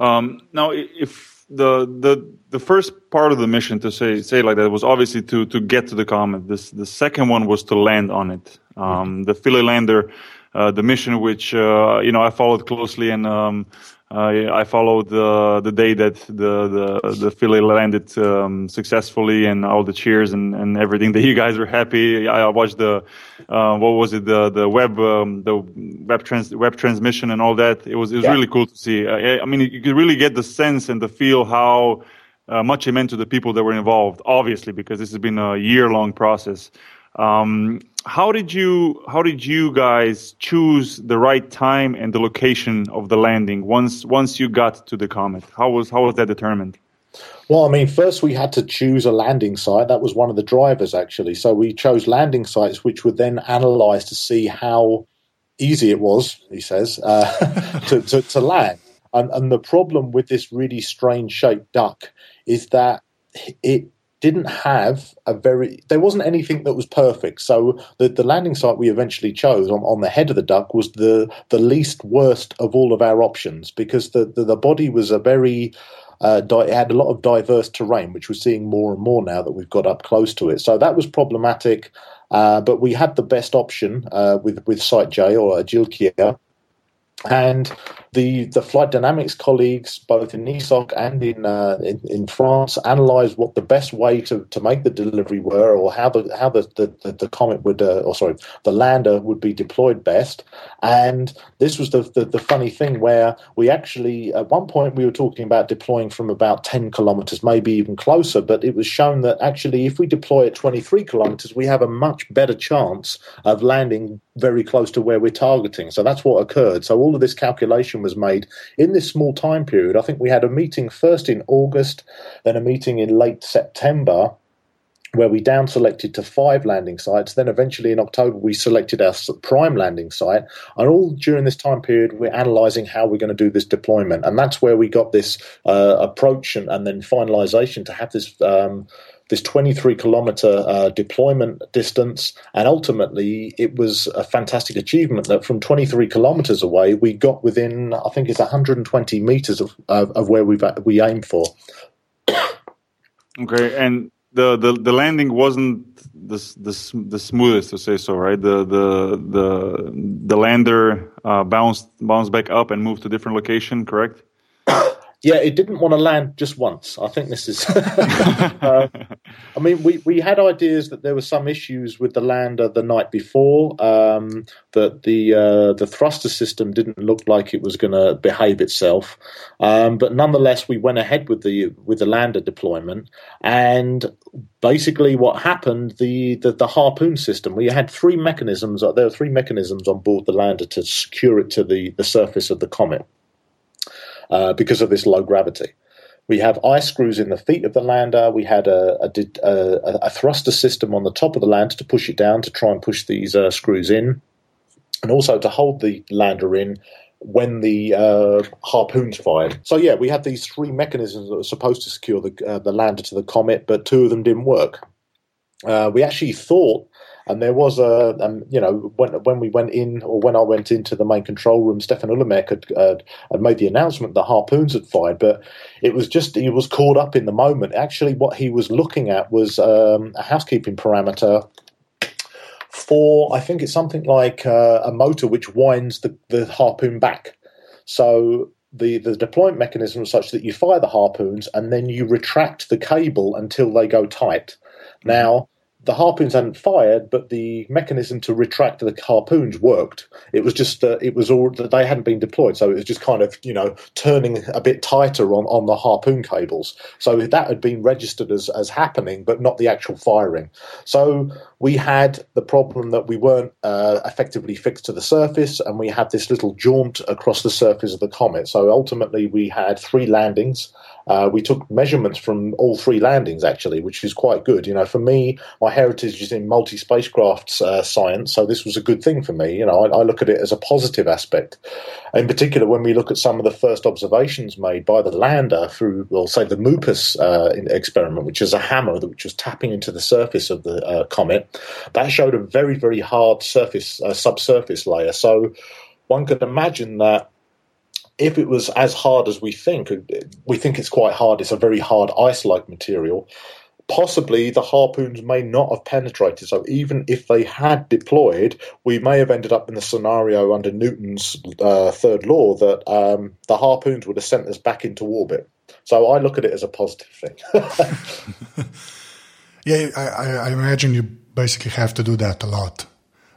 Um, now, if the the the first part of the mission to say say like that was obviously to to get to the comet. This the second one was to land on it. Um, the Philae lander the mission, which uh, you know I followed closely, and um, I followed the the day that the the, the Philae landed um, successfully, and all the cheers and, and everything that you guys were happy. I watched the uh, what was it the the web um, the web trans web transmission and all that. It was it was yeah. really cool to see. I, I, mean, you could really get the sense and the feel how. Uh, much it meant to the people that were involved, obviously, because this has been a year long process. Um, how did you how did you guys choose the right time and the location of the landing once once you got to the comet? How was how was that determined? Well, I mean, first we had to choose a landing site. That was one of the drivers, actually. So we chose landing sites, which were then analysed to see how easy it was. He says uh, to, to, to land. And, and the problem with this really strange shaped duck is that it didn't have a very there wasn't anything that was perfect. So the, the landing site we eventually chose on, on the head of the duck was the the least worst of all of our options because the the, the body was a very uh, di- it had a lot of diverse terrain, which we're seeing more and more now that we've got up close to it. So that was problematic, uh, but we had the best option uh, with with Site J or Agilkia, and the the flight dynamics colleagues, both in ESOC and in, uh, in, in France, analysed what the best way to, to make the delivery were, or how the how the the, the comet would, uh, or sorry, the lander would be deployed best. And this was the, the, the funny thing where we actually at one point we were talking about deploying from about ten kilometres, maybe even closer. But it was shown that actually, if we deploy at twenty three kilometres, we have a much better chance of landing very close to where we're targeting. So that's what occurred. So all of this calculation was made in this small time period. I think we had a meeting first in August, then a meeting in late September, where we down selected to five landing sites. Then eventually in October, we selected our prime landing site. And all during this time period, we're analysing how we're going to do this deployment. And that's where we got this uh, approach and, and, then finalisation to have this. Um, this 23 kilometer uh, deployment distance, and ultimately it was a fantastic achievement that from 23 kilometers away we got within, I think it's 120 meters of, of, of where we we aimed for. Okay, and the, the, the landing wasn't the, the the smoothest to say so, right? The the the the lander uh, bounced bounced back up and moved to a different location, correct? Yeah, it didn't want to land just once. I think this is. uh, I mean, we, we had ideas that there were some issues with the lander the night before. Um, that the uh, the thruster system didn't look like it was going to behave itself, um, but nonetheless, we went ahead with the with the lander deployment. And basically, what happened the, the the harpoon system. We had three mechanisms. There were three mechanisms on board the lander to secure it to the the surface of the comet. Uh, because of this low gravity. We have ice screws in the feet of the lander. We had a, a, a, a, thruster system on the top of the lander to push it down to try and push these uh, screws in, and also to hold the lander in when the uh, harpoons fired. So yeah, we had these three mechanisms that were supposed to secure the uh, the lander to the comet, but two of them didn't work. Uh, we actually thought and there was a, um, you know, when when we went in or when I went into the main control room, Stephan Ulamec had, had made the announcement the harpoons had fired, but it was just he was caught up in the moment. Actually, what he was looking at was um, a housekeeping parameter for I think it's something like uh, a motor which winds the, the harpoon back. So the, the deployment mechanism is such that you fire the harpoons and then you retract the cable until they go tight. Now, the harpoons hadn't fired, but the mechanism to retract the harpoons worked. It was just that it was all that they hadn't been deployed, so it was just kind of you know turning a bit tighter on, on the harpoon cables. So that had been registered as as happening, but not the actual firing. So we had the problem that we weren't uh, effectively fixed to the surface, and we had this little jaunt across the surface of the comet. So ultimately, we had three landings. Uh, we took measurements from all three landings actually, which is quite good. You know, for me, my heritage is in multi spacecraft uh, science, so this was a good thing for me. You know, I, I, look at it as a positive aspect. In particular, when we look at some of the first observations made by the lander through, well, say the MUPUS uh, experiment, which is a hammer which was tapping into the surface of the uh, comet, that showed a very, very hard surface, uh, subsurface layer. So one could imagine that if it was as hard as we think, we think it's quite hard. It's a very hard ice-like material. Possibly the harpoons may not have penetrated. So even if they had deployed, we may have ended up in the scenario under Newton's uh, third law that um, the harpoons would have sent us back into orbit. So I look at it as a positive thing. yeah, I, I imagine you basically have to do that a lot,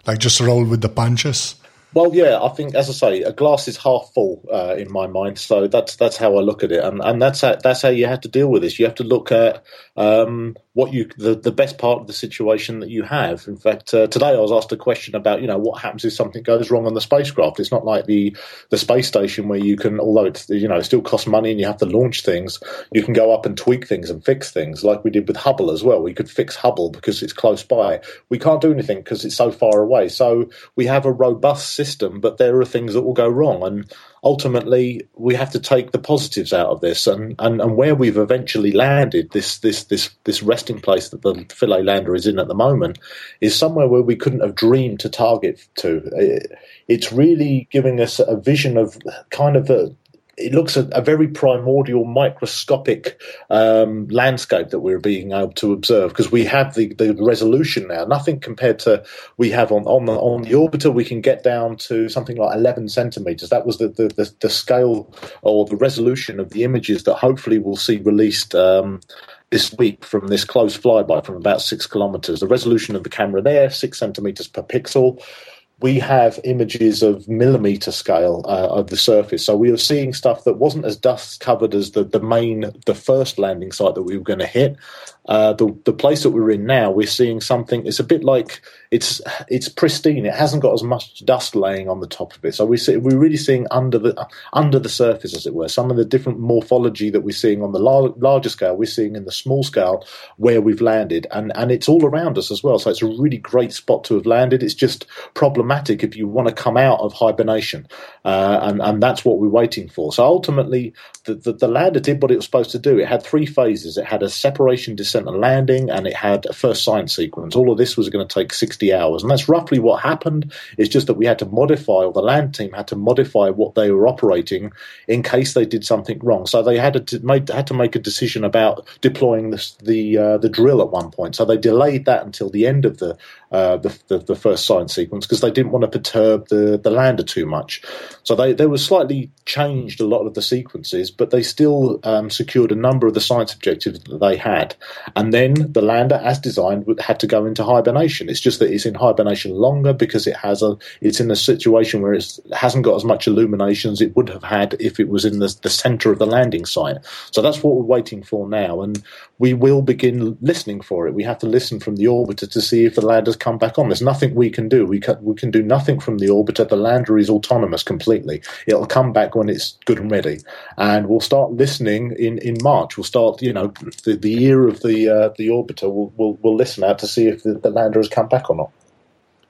like just roll with the punches well, yeah, I think, as I say, a glass is half full uh, in my mind. So that's that's how I look at it, and and that's how, that's how you have to deal with this. You have to look at um, what you the, the best part of the situation that you have. In fact, uh, today I was asked a question about you know what happens if something goes wrong on the spacecraft. It's not like the the space station where you can, although it's you know it still costs money and you have to launch things, you can go up and tweak things and fix things like we did with Hubble as well. We could fix Hubble because it's close by. We can't do anything because it's so far away. So we have a robust system, but there are things that will go wrong. And ultimately, we have to take the positives out of this. And, and, and where we've eventually landed, this, this, this, this resting place that the Philae lander is in at the moment, is somewhere where we couldn't have dreamed to target to. It's really giving us a vision of kind of a it looks a, a very primordial, microscopic um, landscape that we're being able to observe because we have the, the resolution now. Nothing compared to we have on on the on the orbiter. We can get down to something like 11 centimeters. That was the the, the, the scale or the resolution of the images that hopefully we'll see released. Um, this week from this close flyby from about six kilometers. The resolution of the camera there, six centimeters per pixel we have images of millimeter scale uh, of the surface. So we were seeing stuff that wasn't as dust covered as the, the main, the first landing site that we were going to hit. Uh, the the place that we're in now, we're seeing something. It's a bit like it's it's pristine. It hasn't got as much dust laying on the top of it. So we see, we're really seeing under the under the surface, as it were, some of the different morphology that we're seeing on the lar- larger scale. We're seeing in the small scale where we've landed, and and it's all around us as well. So it's a really great spot to have landed. It's just problematic if you want to come out of hibernation, uh, and and that's what we're waiting for. So ultimately, the, the the lander did what it was supposed to do. It had three phases. It had a separation and landing, and it had a first science sequence. All of this was going to take 60 hours, and that's roughly what happened. It's just that we had to modify, or the land team had to modify what they were operating in case they did something wrong. So they had to make had to make a decision about deploying the the, uh, the drill at one point. So they delayed that until the end of the uh, the, the, the, first science sequence because they didn't want to perturb the, the lander too much. So they, they were slightly changed a lot of the sequences, but they still um, secured a number of the science objectives that they had. And then the lander, as designed, had to go into hibernation. It's just that it's in hibernation longer because it has a it's in a situation where it hasn't got as much illumination as it would have had if it was in the, the center of the landing site. So that's what we're waiting for now, and we will begin listening for it. We have to listen from the orbiter to see if the lander's come back on. There's nothing we can do. We can, we can do nothing from the orbiter. The lander is autonomous completely. It'll come back when it's good and ready, and we'll start listening in, in March. We'll start, you know, the, the year of the uh, the orbiter. We'll, we'll, we'll listen out to see if the, the lander has come back or not.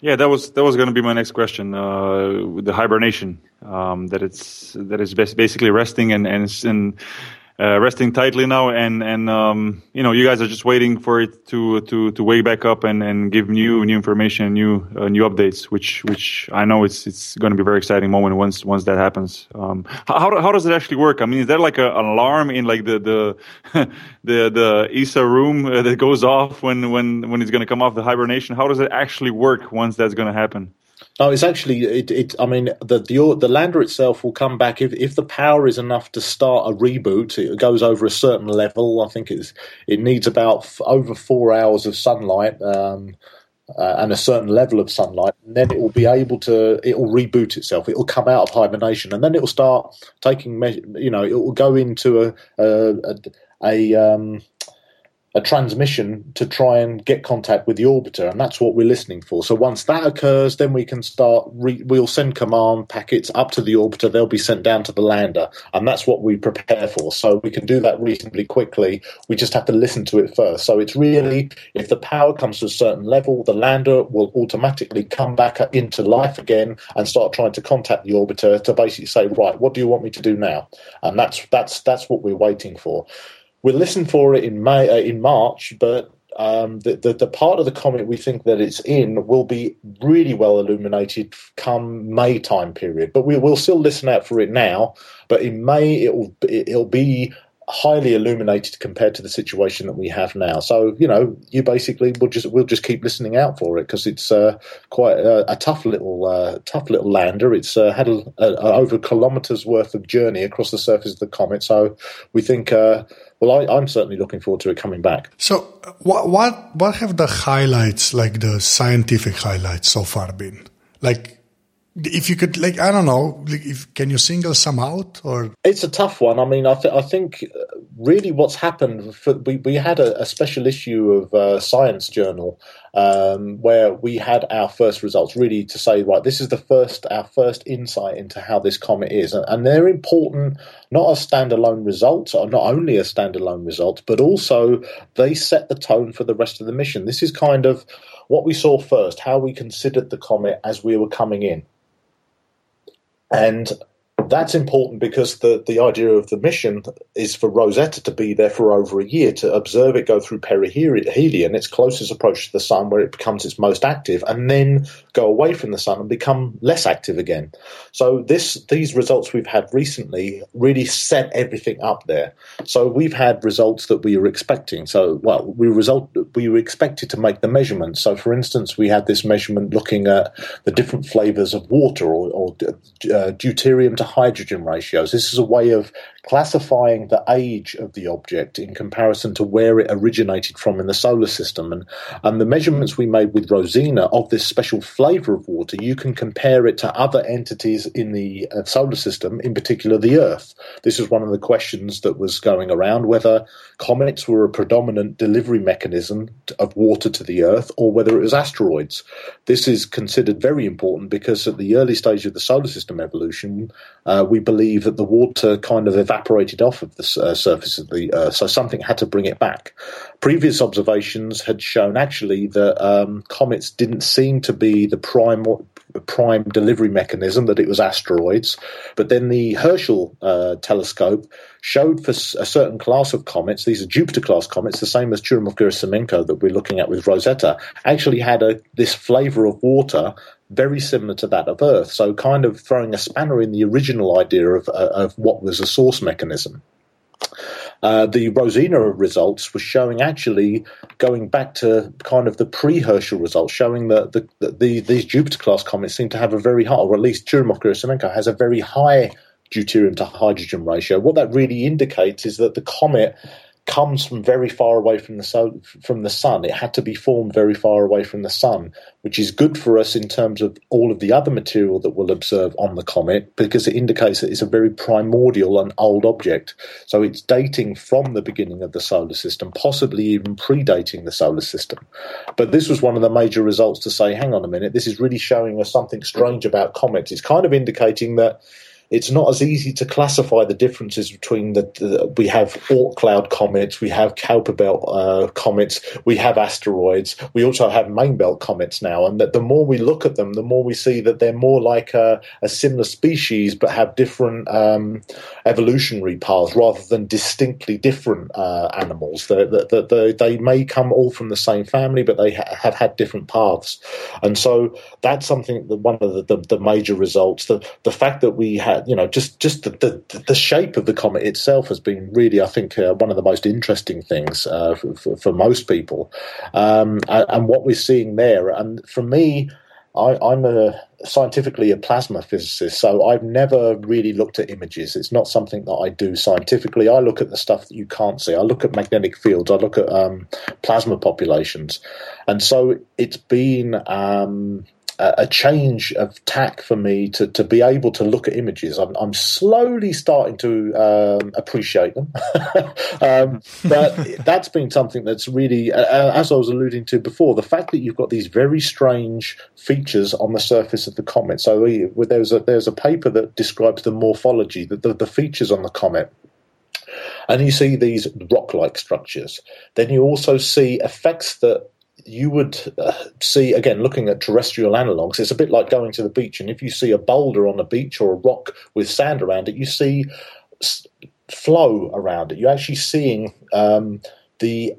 Yeah, that was that was going to be my next question. Uh, the hibernation um, that it's that is basically resting and and and uh, resting tightly now, and and um, you know you guys are just waiting for it to to to wake back up and, and give new new information, new uh, new updates, which which I know it's it's going to be a very exciting moment once once that happens. Um, how how does it actually work? I mean, is there like a, an alarm in like the the the the ESA room uh, that goes off when when when it's going to come off the hibernation? How does it actually work once that's going to happen? No, it's actually it. it I mean, the, the the lander itself will come back if if the power is enough to start a reboot. It goes over a certain level. I think it's it needs about f- over four hours of sunlight. Um, uh, and a certain level of sunlight, and then it will be able to it will reboot itself. It will come out of hibernation, and then it will start taking measure. You know, it will go into a a, a, a um, a transmission to try and get contact with the orbiter, and that's what we're listening for. So once that occurs, then we can start. Re- we'll send command packets up to the orbiter. They'll be sent down to the lander, and that's what we prepare for. So we can do that reasonably quickly. We just have to listen to it first. So it's really if the power comes to a certain level, the lander will automatically come back into life again and start trying to contact the orbiter to basically say, right, what do you want me to do now? And that's that's that's what we're waiting for we'll listen for it in May uh, in March, but um, the, the, the part of the comet we think that it's in will be really well illuminated come May time period. But we will still listen out for it now. But in May, it will it'll be highly illuminated compared to the situation that we have now. So you know, you basically will just we'll just keep listening out for it because it's uh, quite a, a, tough little uh, tough little lander. It's uh, had a, a, over kilometres worth of journey across the surface of the comet. So we think. Uh, well, I, am certainly looking forward to it coming back. So, what what what have the highlights, like the scientific highlights, so far been? Like, if you could like i don't know like if can you single some out or? It's a tough one. I mean i, th- I think uh, really what's happened for, we, we had a, a special issue of uh, science journal um, where we had our first results really to say right this is the first our first insight into how this comet is. And, and they're important not as standalone results or not only as standalone results but also they set the tone for the rest of the mission. This is kind of what we saw first how we considered the comet as we were coming in And that's important because the, the idea of the mission is for Rosetta to be there for over a year to observe it go through perihelion, its closest approach to the sun, where it becomes its most active, and then go away from the sun and become less active again. So this these results we've had recently really set everything up there. So we've had results that we were expecting. So well, we result we were expected to make the measurements. So for instance, we had this measurement looking at the different flavors of water or, or uh, deuterium to hydrogen ratios. This is a way of classifying the age of the object in comparison to where it originated from in the solar system. And, and the measurements we made with Rosina of this special flavor of water, you can compare it to other entities in the uh, solar system, in particular the Earth. This is one of the questions that was going around whether comets were a predominant delivery mechanism of water to the Earth or whether it was asteroids. This is considered very important because at the early stage of the solar system evolution, uh, we believe that the water kind of evaporated off of the uh, surface of the Earth, so something had to bring it back. Previous observations had shown actually that um, comets didn't seem to be the prime prime delivery mechanism, that it was asteroids. But then the Herschel uh, telescope showed for a certain class of comets, these are Jupiter class comets, the same as Churyumov-Gerasimenko that we're looking at with Rosetta, actually had a, this flavor of water very similar to that of Earth. So, kind of throwing a spanner in the original idea of, uh, of what was a source mechanism. Uh, the Rosina results were showing actually going back to kind of the pre-Herschel results, showing that the, the, the, these Jupiter class comets seem to have a very high, or at least Churyumov-Gerasimenko has a very high deuterium to hydrogen ratio. What that really indicates is that the comet comes from very far away from the sun, from the sun. It had to be formed very far away from the sun, which is good for us in terms of all of the other material that we'll observe on the comet because it indicates that it's a very primordial and old object. So it's dating from the beginning of the solar system, possibly even predating the solar system. But this was one of the major results to say, hang on a minute, this is really showing us something strange about comets. It's kind of indicating that it's not as easy to classify the differences between the, the we have Oort cloud comets, we have Kuiper belt uh, comets, we have asteroids, we also have main belt comets now, and that the more we look at them, the more we see that they're more like a, a similar species but have different um, evolutionary paths rather than distinctly different uh, animals. They, they, they, may come all from the same family, but they ha- have had different paths, and so that's something that one of the, the, the major results. The the fact that we had you know, just just the, the, the shape of the comet itself has been really, I think, uh, one of the most interesting things uh, for, for, most people, um, and, and, what we're seeing there. And for me, I, I'm a scientifically a plasma physicist, so I've never really looked at images. It's not something that I do scientifically. I look at the stuff that you can't see. I look at magnetic fields. I look at um, plasma populations, and so it's been. Um, a change of tack for me to, to be able to look at images. I'm, I'm slowly starting to um, appreciate them. um, but that's been something that's really, uh, as I was alluding to before, the fact that you've got these very strange features on the surface of the comet. So we, there's, a, there's a paper that describes the morphology, the, the, the features on the comet and you see these rock like structures. Then you also see effects that you would uh, see again looking at terrestrial analogs it's a bit like going to the beach and if you see a boulder on a beach or a rock with sand around it you see flow around it you're actually seeing um, the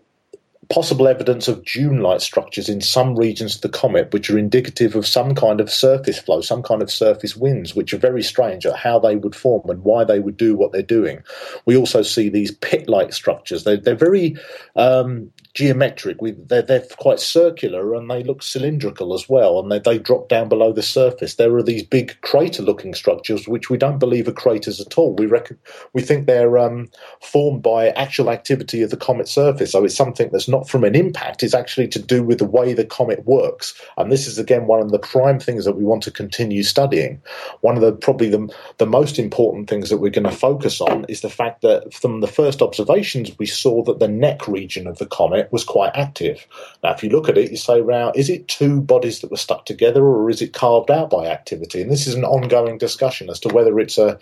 possible evidence of dune-like structures in some regions of the comet, which are indicative of some kind of surface flow, some kind of surface winds, which are very strange at how they would form and why they would do what they're doing. We also see these pit-like structures. They're, they're very um, geometric. We, they're, they're quite circular and they look cylindrical as well, and they, they drop down below the surface. There are these big crater-looking structures, which we don't believe are craters at all. We reckon we think they're um, formed by actual activity of the comet surface. So it's something that's not from an impact; it's actually to do with the way the comet works. And this is again one of the prime things that we want to continue studying. One of the probably the, the most important things that we're going to focus on is the fact that from the first observations we saw that the neck region of the comet was quite active. Now, if you look at it, you say, "Well, is it two bodies that were stuck together, or is it carved out by activity?" And this is an ongoing discussion as to whether it's a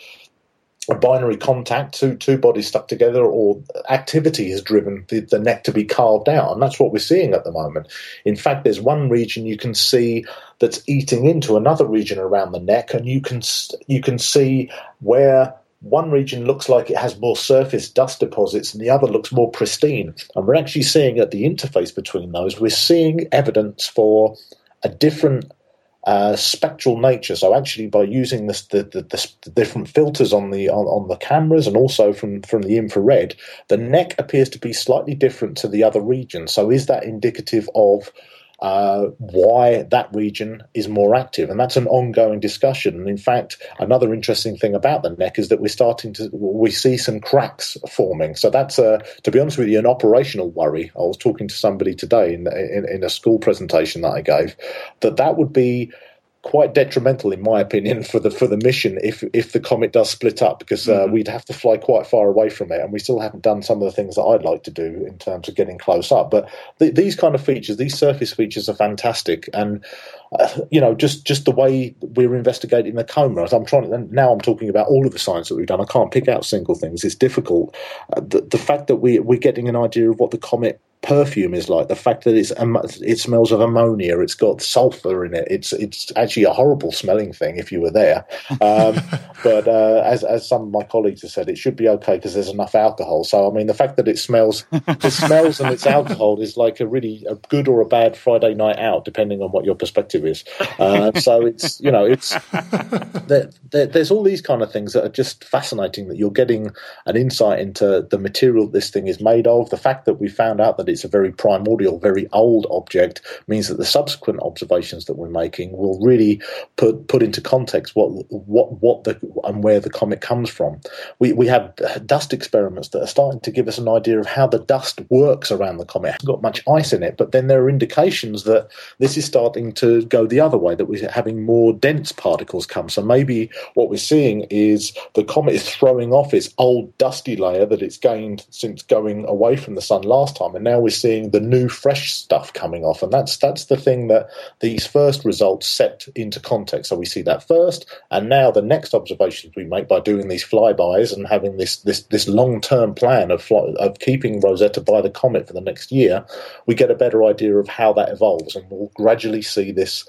a binary contact, two two bodies stuck together, or activity has driven the, the neck to be carved out, and that's what we're seeing at the moment. In fact, there's one region you can see that's eating into another region around the neck, and you can you can see where one region looks like it has more surface dust deposits and the other looks more pristine. And we're actually seeing at the interface between those, we're seeing evidence for a different uh, spectral nature. So actually, by using this, the, the, the, different filters on the on, on, the cameras and also from from the infrared, the neck appears to be slightly different to the other regions. So is that indicative of uh, why that region is more active. And that's an ongoing discussion. And in fact, another interesting thing about the neck is that we're starting to, we see some cracks forming. So that's, a, to be honest with you, an operational worry. I was talking to somebody today in, in, in a school presentation that I gave, that that would be quite detrimental, in my opinion, for the for the mission if if the comet does split up, because uh, mm-hmm. we'd have to fly quite far away from it, and we still haven't done some of the things that I'd like to do in terms of getting close up. But th- these kind of features, these surface features, are fantastic, and uh, you know, just just the way we're investigating the coma. I'm trying to, now. I'm talking about all of the science that we've done. I can't pick out single things. It's difficult. Uh, the, the fact that we we're getting an idea of what the comet perfume is like. The fact that it's it smells of ammonia, it's got sulfur in it. It's it's actually a horrible smelling thing if you were there. Um, but uh, as as some of my colleagues have said, it should be okay because there's enough alcohol. So I mean, the fact that it smells, it smells and it's alcohol is like a really a good or a bad Friday night out, depending on what your perspective is. Uh, so it's you know it's there, there, there's all these kind of things that are just fascinating. That you're getting an insight into the material this thing is made of. The fact that we found out that it's a very primordial, very old object means that the subsequent observations that we're making will really put put into context what what what the and where the comet comes from. We we have dust experiments that are starting to give us an idea of how the dust works around the comet. It hasn't got much ice in it, but then there are indications that this is starting to go the other way, that we're having more dense particles come. So maybe what we're seeing is the comet is throwing off its old dusty layer that it's gained since going away from the sun last time, and now we're seeing the new fresh stuff coming off, and that's that's the thing that these first results set into context. So we see that first, and now the next observations we make by doing these flybys and having this this this long term plan of fly, of keeping Rosetta by the comet for the next year, we get a better idea of how that evolves, and we'll gradually see this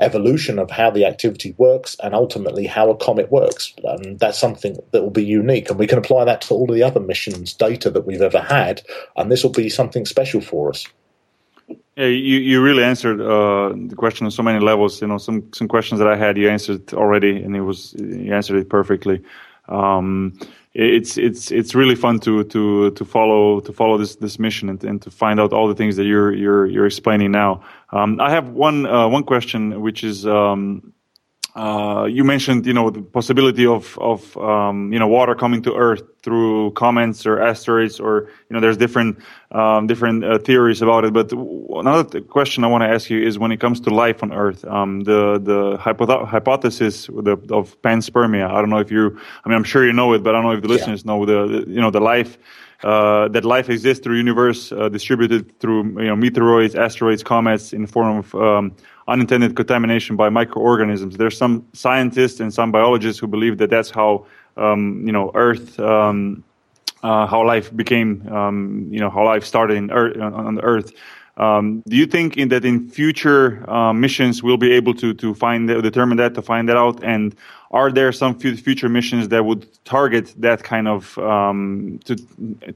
evolution of how the activity works and ultimately how a comet works. And that's something that will be unique. And we can apply that to all of the other missions data that we've ever had. And this will be something special for us. Yeah, you, you really answered uh, the question on so many levels. You know, some, some questions that I had, you answered already, and it was you answered it perfectly. Um, it's it's it's really fun to to to follow to follow this this mission and, and to find out all the things that you're you're you're explaining now. Um, I have one uh, one question, which is um, uh, you mentioned, you know, the possibility of of um, you know water coming to Earth through comets or asteroids, or you know, there's different um, different uh, theories about it. But another question I want to ask you is when it comes to life on Earth, um, the the hypo- hypothesis of panspermia. I don't know if you, I mean, I'm sure you know it, but I don't know if the yeah. listeners know the, the you know the life. Uh, that life exists through universe uh, distributed through you know meteoroids, asteroids, comets in the form of um, unintended contamination by microorganisms. There's some scientists and some biologists who believe that that's how um, you know Earth, um, uh, how life became, um, you know, how life started in Earth, on the Earth. Um, do you think in that in future uh, missions we'll be able to to find determine that to find that out? And are there some future missions that would target that kind of um, to,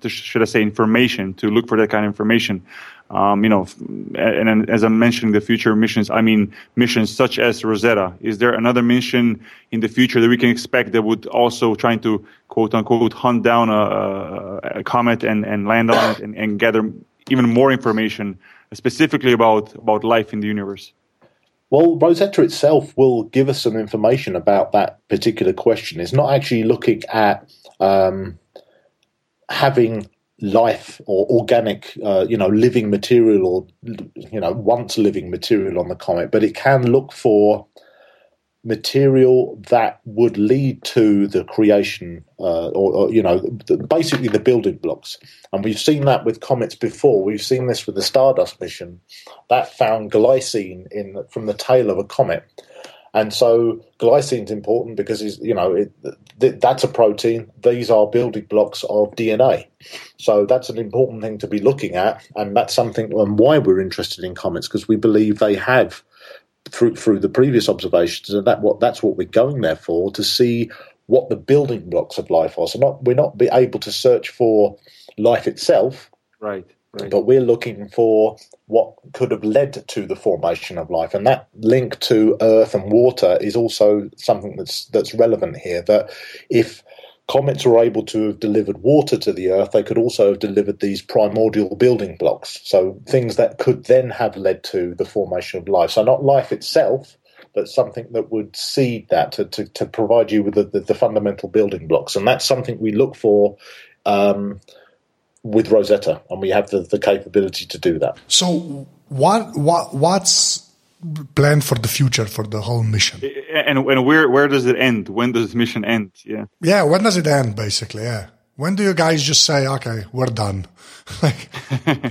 to, should I say information to look for that kind of information? Um, you know, and, and, as I'm mentioning the future missions, I mean missions such as Rosetta. Is there another mission in the future that we can expect that would also trying to quote unquote hunt down a, a comet and, and land on it and, and gather even more information specifically about about life in the universe? Well, Rosetta itself will give us some information about that particular question. It's not actually looking at um, having life or organic, uh, you know, living material or, you know, once living material on the comet, but it can look for material that would lead to the creation uh, or, or, you know the, basically the building blocks. And we've seen that with comets before. We've seen this with the stardust mission. That found glycine in from the tail of a comet And so glycine is important because you know it, th- that's a protein. These are building blocks of DNA. So that's an important thing to be looking at, and that's something and why we're interested in comets because we believe they have through through the previous observations, and that what that's what we're going there for to see what the building blocks of life are. So not we're not be able to search for life itself, right? Right. But we're looking for what could have led to the formation of life, and that link to earth and water is also something that's that's relevant here. That if comets were able to have delivered water to the earth, they could also have delivered these primordial building blocks. So things that could then have led to the formation of life. So not life itself, but something that would seed that to, to, to provide you with the, the, the, fundamental building blocks. And that's something we look for um, with Rosetta, and we have the, the capability to do that. So, what what what's planned for the future for the whole mission? And, and where where does it end? When does the mission end? Yeah. Yeah. When does it end? Basically, yeah. When do you guys just say, okay, we're done?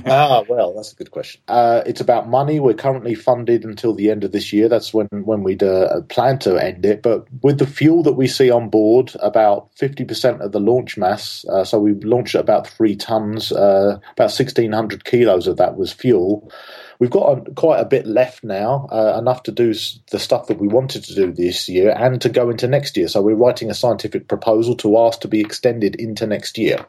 ah, well, that's a good question. Uh, it's about money. We're currently funded until the end of this year. That's when when we'd uh, plan to end it. But with the fuel that we see on board, about fifty percent of the launch mass. Uh, so we launched about three tons. Uh, about sixteen hundred kilos of that was fuel. We've got a, quite a bit left now, uh, enough to do the stuff that we wanted to do this year and to go into next year. So we're writing a scientific proposal to ask to be extended into next year.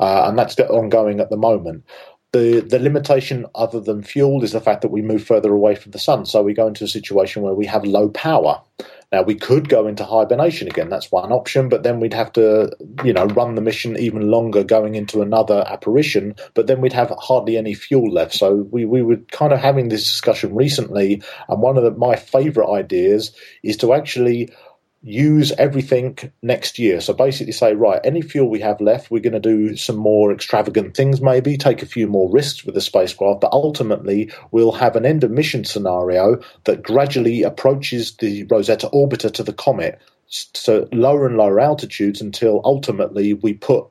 Uh, and that's ongoing at the moment. The, the limitation other than fuel is the fact that we move further away from the sun. So we go into a situation where we have low power. Now we could go into hibernation again. That's one option, but then we'd have to, you know, run the mission even longer, going into another apparition. But then we'd have hardly any fuel left. So we we were kind of having this discussion recently, and one of the, my favourite ideas is to actually use everything next year. So basically say, right, any fuel we have left, we're going to do some more extravagant things, maybe take a few more risks with the spacecraft, but ultimately we'll have an end of mission scenario that gradually approaches the Rosetta orbiter to the comet. So lower and lower altitudes until ultimately we put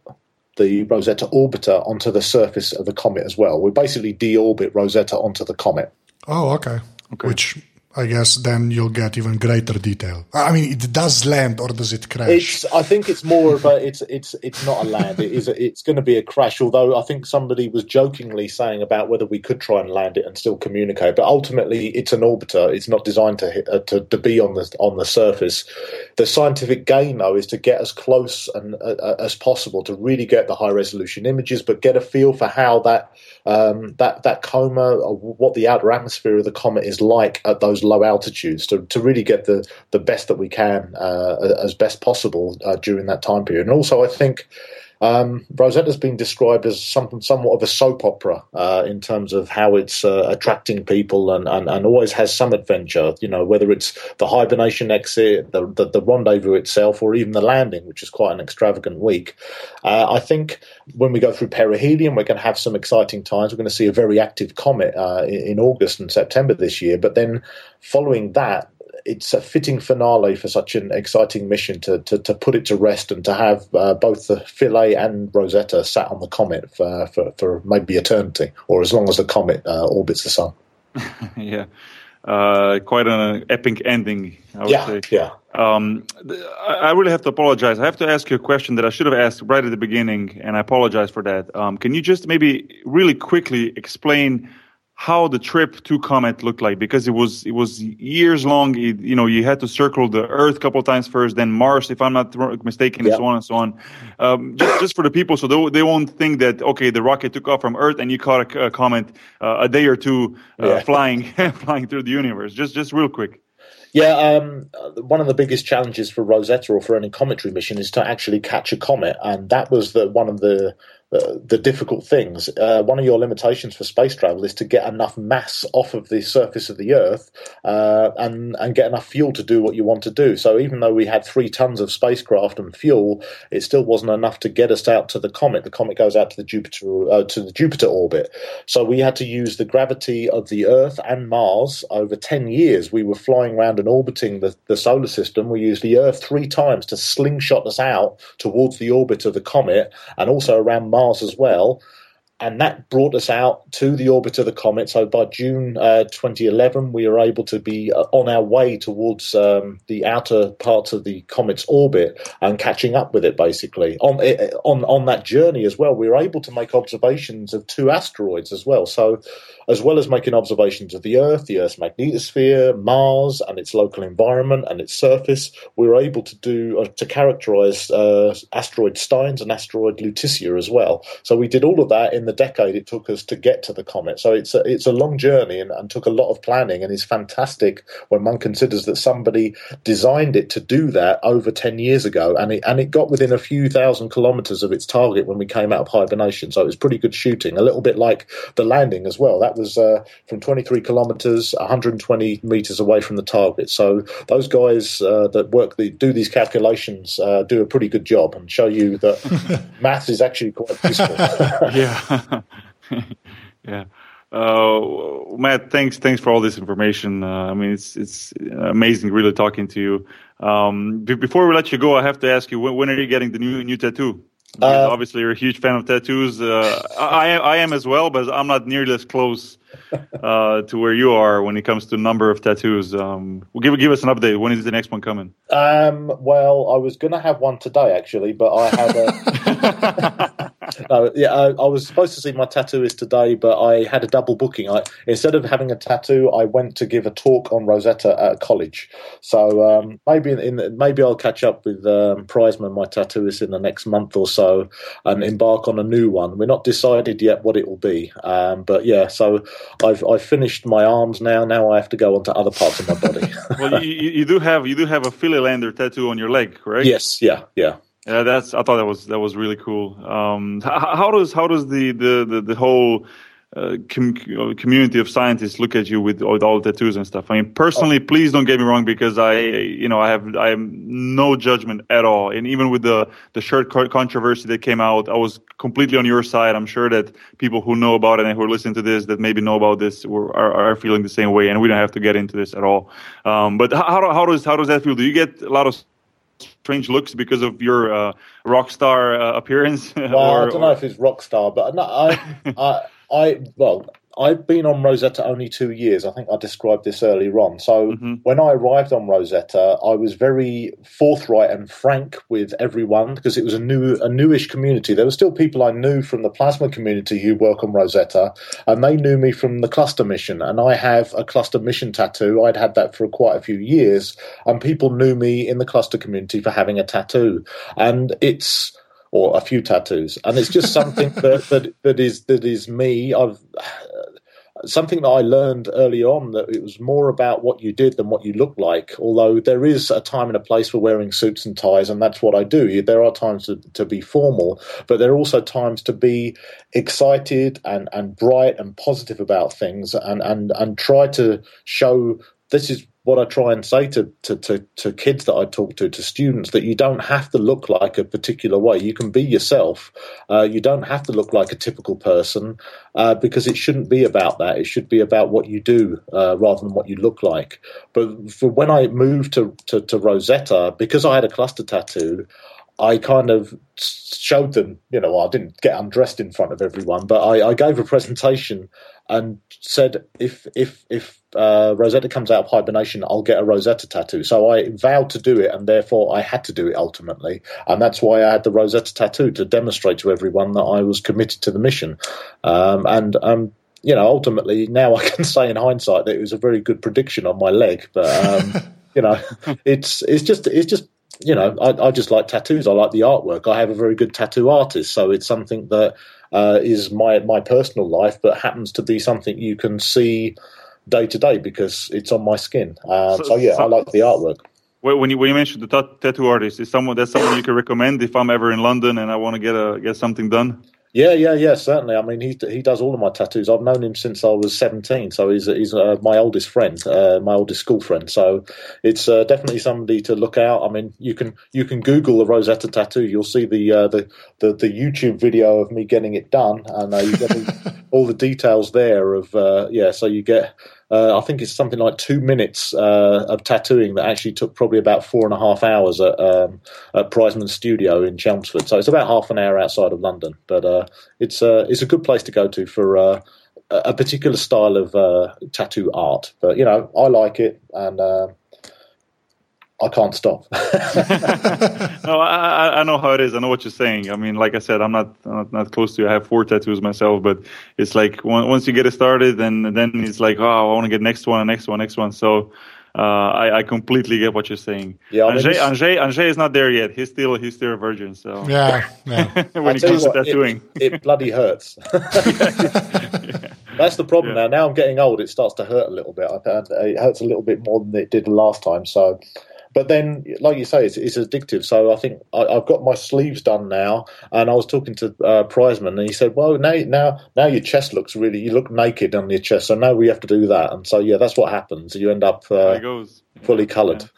the Rosetta orbiter onto the surface of the comet as well. We basically deorbit Rosetta onto the comet. Oh, okay. okay. Which I guess then you'll get even greater detail. I mean, it does land or does it crash? It's, I think it's more of a. It's it's it's not a land. It is. A, it's going to be a crash. Although I think somebody was jokingly saying about whether we could try and land it and still communicate. But ultimately, it's an orbiter. It's not designed to hit, uh, to, to be on the on the surface. The scientific gain, though, is to get as close and uh, uh as possible to really get the high resolution images, but get a feel for how that um, that that coma, what the outer atmosphere of the comet is like at those low altitudes, to, to really get the the best that we can uh, as best possible uh, during that time period. And also, I think um, Rosetta's been described as something somewhat of a soap opera uh, in terms of how it's uh, attracting people and, and, and, always has some adventure. You know, whether it's the hibernation exit, the, the, the rendezvous itself, or even the landing, which is quite an extravagant week. Uh, I think when we go through perihelion, we're going to have some exciting times. We're going to see a very active comet uh, in, in August and September this year. But then following that, it's a fitting finale for such an exciting mission to, to, to put it to rest and to have uh, both the Philae and Rosetta sat on the comet for, for, for maybe eternity or as long as the comet uh, orbits the sun. yeah. Uh, quite an epic ending, I would yeah, say. Yeah. Um, I really have to apologize. I have to ask you a question that I should have asked right at the beginning, and I apologize for that. Um, can you just maybe really quickly explain how the trip to Comet looked like because it was it was years long. It, you know, you had to circle the Earth a couple of times first, then Mars, if I'm not mistaken, and so on and so on. Um, just just for the people, so they, they won't think that okay, the rocket took off from Earth and you caught a, a Comet uh, a day or two uh, yeah. flying flying through the universe. Just just real quick. Yeah, um, one of the biggest challenges for Rosetta or for any cometary mission is to actually catch a comet, and that was the one of the the difficult things. Uh, one of your limitations for space travel is to get enough mass off of the surface of the Earth uh, and and get enough fuel to do what you want to do. So even though we had three tons of spacecraft and fuel, it still wasn't enough to get us out to the comet. The comet goes out to the Jupiter uh, to the Jupiter orbit. So we had to use the gravity of the Earth and Mars over ten years. We were flying around and orbiting the, the solar system. We used the Earth three times to slingshot us out towards the orbit of the comet and also around Mars as well. And that brought us out to the orbit of the comet. So by June uh, 2011, we were able to be uh, on our way towards um, the outer parts of the comet's orbit and catching up with it. Basically, on eh, on on that journey as well, we were able to make observations of two asteroids as well. So, as well as making observations of the Earth, the Earth's magnetosphere, Mars, and its local environment and its surface, we were able to do uh, to characterize uh, asteroid Steins and asteroid Lutetia as well. So we did all of that in the decade it took us to get to the comet. So it's a, it's a long journey and, and took a lot of planning and is fantastic when one considers that somebody designed it to do that over 10 years ago and it, and it got within a few thousand kilometers of its target when we came out of hibernation. So it was pretty good shooting, a little bit like the landing as well. That was uh, from 23 kilometers, 120 meters away from the target. So those guys uh, that work, the, do these calculations, uh, do a pretty good job and show you that math is actually quite useful. yeah. yeah. Uh, Matt, thanks, thanks for all this information. Uh, I mean, it's it's amazing, really talking to you. Um, b- before we let you go, I have to ask you, when, when are you getting the new new tattoo? Uh, obviously, you're a huge fan of tattoos. Uh, I, I am as well, but I'm not nearly as close uh, to where you are when it comes to number of tattoos. Um, well, give give us an update. When is the next one coming? Um, well, I was going to have one today actually, but I had a. no, yeah, I, I, was supposed to see my tattooist today, but I had a double booking. I instead of having a tattoo, I went to give a talk on Rosetta at a college. So um, maybe in, in, maybe I'll catch up with um, Prizeman, my tattooist, in the next month or so, and embark on a new one. We're not decided yet what it will be, um, but yeah. So I've I've finished my arms now. Now I have to go on to other parts of my body. well, you, you, do have you do have a Philae Lander tattoo on your leg, correct? Yes. Yeah. Yeah. Yeah, that's. I thought that was that was really cool. Um, how, how, does how does the the the, the whole uh, com- community of scientists look at you with, with all the tattoos and stuff? I mean, personally, please don't get me wrong because I, you know, I have I have no judgment at all. And even with the the shirt controversy that came out, I was completely on your side. I'm sure that people who know about it and who are listening to this that maybe know about this were, are, are feeling the same way. And we don't have to get into this at all. Um, but how how does how does that feel? Do you get a lot of strange looks because of your uh, rock star uh, appearance? Well, or, I don't know if it's rock star, but no, I, I, I, well, I've been on Rosetta only two years. I think I described this earlier on. So mm-hmm. when I arrived on Rosetta, I was very forthright and frank with everyone because it was a new, a newish community. There were still people I knew from the plasma community who work on Rosetta, and they knew me from the cluster mission. And I have a cluster mission tattoo. I'd had that for quite a few years, and people knew me in the cluster community for having a tattoo. And it's or a few tattoos, and it's just something that, that that is that is me. I've uh, something that I learned early on that it was more about what you did than what you looked like. Although there is a time and a place for wearing suits and ties, and that's what I do. There are times to, to be formal, but there are also times to be excited and, and bright and positive about things and, and, and try to show this is what I try and say to, to, to, to, kids that I talk to, to students, that you don't have to look like a particular way. You can be yourself. Uh, you don't have to look like a typical person uh, because it shouldn't be about that. It should be about what you do uh, rather than what you look like. But for when I moved to, to, to Rosetta, because I had a cluster tattoo, I kind of showed them, you know, I didn't get undressed in front of everyone, but I, I gave a presentation and said, if if if uh, Rosetta comes out of hibernation, I'll get a Rosetta tattoo. So I vowed to do it, and therefore I had to do it ultimately, and that's why I had the Rosetta tattoo to demonstrate to everyone that I was committed to the mission. Um, and um, you know, ultimately now I can say in hindsight that it was a very good prediction on my leg, but. Um, you know, it's it's just it's just you know, I, I, just like tattoos. I like the artwork. I have a very good tattoo artist, so it's something that uh, is my my personal life, but happens to be something you can see day to day because it's on my skin. Uh, so, so, yeah, so, I like the artwork. When you when you mentioned the t- tattoo artist, is someone that's someone you can recommend if I'm ever in London and I want to get a get something done? Yeah, yeah, yeah, certainly. I mean, he he does all of my tattoos. I've known him since I was seventeen, so he's he's uh, my oldest friend, uh, my oldest school friend. So it's uh, definitely somebody to look out. I mean, you can you can Google the Rosetta tattoo. You'll see the uh, the, the, the YouTube video of me getting it done, and uh, you get all the details there. Of uh, yeah, so you get uh, I think it's something like two minutes uh, of tattooing that actually took probably about four and a half hours at, um, at Prizeman Studio in Chelmsford. So it's about half an hour outside of London, but uh, it's uh, it's a good place to go to for uh, a particular style of uh, tattoo art. But you know, I like it, and I can't stop. no, I, I know how it is. I know what you're saying. I mean, like I said, I'm not, I'm not, not close to you. I have four tattoos myself, but it's like once you get it started, and then it's like, oh, I want to get next one, next one, next one. So uh, I, I, completely get what you're saying. Yeah, Anže, Anže, Anže is not there yet. He's still he's still a virgin. So yeah, yeah. when it comes to tattooing, it, it bloody hurts. yeah. That's the problem yeah. now. Now I'm getting old. It starts to hurt a little bit. It hurts a little bit more than it did last time. So but then, like you say, it's, it's addictive. So I think I, have got my sleeves done now, and I was talking to uh, Prizeman, and he said, "Well, now, now, now your chest looks really, you look naked on your chest, so now we have to do that." And so, yeah, that's what happens. You end up uh, fully yeah, coloured.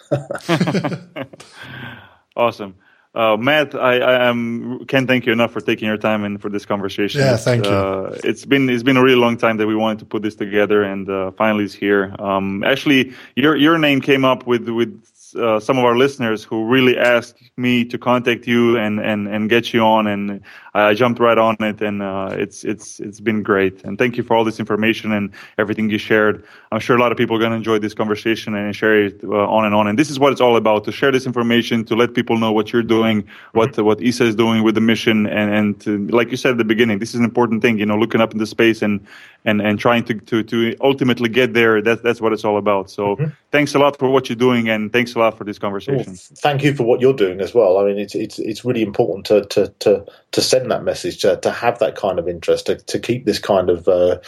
Yeah. awesome. Uh, Matt, I, I am, can't thank you enough for taking your time and for this conversation. Yeah, thank you. Uh, it's been it's been a really long time that we wanted to put this together, and uh, finally it's here. Um, actually, your your name came up with with uh, some of our listeners who really asked me to contact you and, and, and get you on, and I jumped right on it, and uh, it's it's it's been great. And thank you for all this information and everything you shared. I'm sure a lot of people are going to enjoy this conversation and share it uh, on and on. And this is what it's all about: to share this information, to let people know what you're doing, what mm-hmm. what ESA is doing with the mission, and and to, like you said at the beginning, this is an important thing. You know, looking up into space and and and trying to to to ultimately get there. That's that's what it's all about. So mm-hmm. thanks a lot for what you're doing, and thanks a lot for this conversation. Well, thank you for what you're doing as well. I mean, it's it's it's really important to to to to send that message to to have that kind of interest to to keep this kind of uh,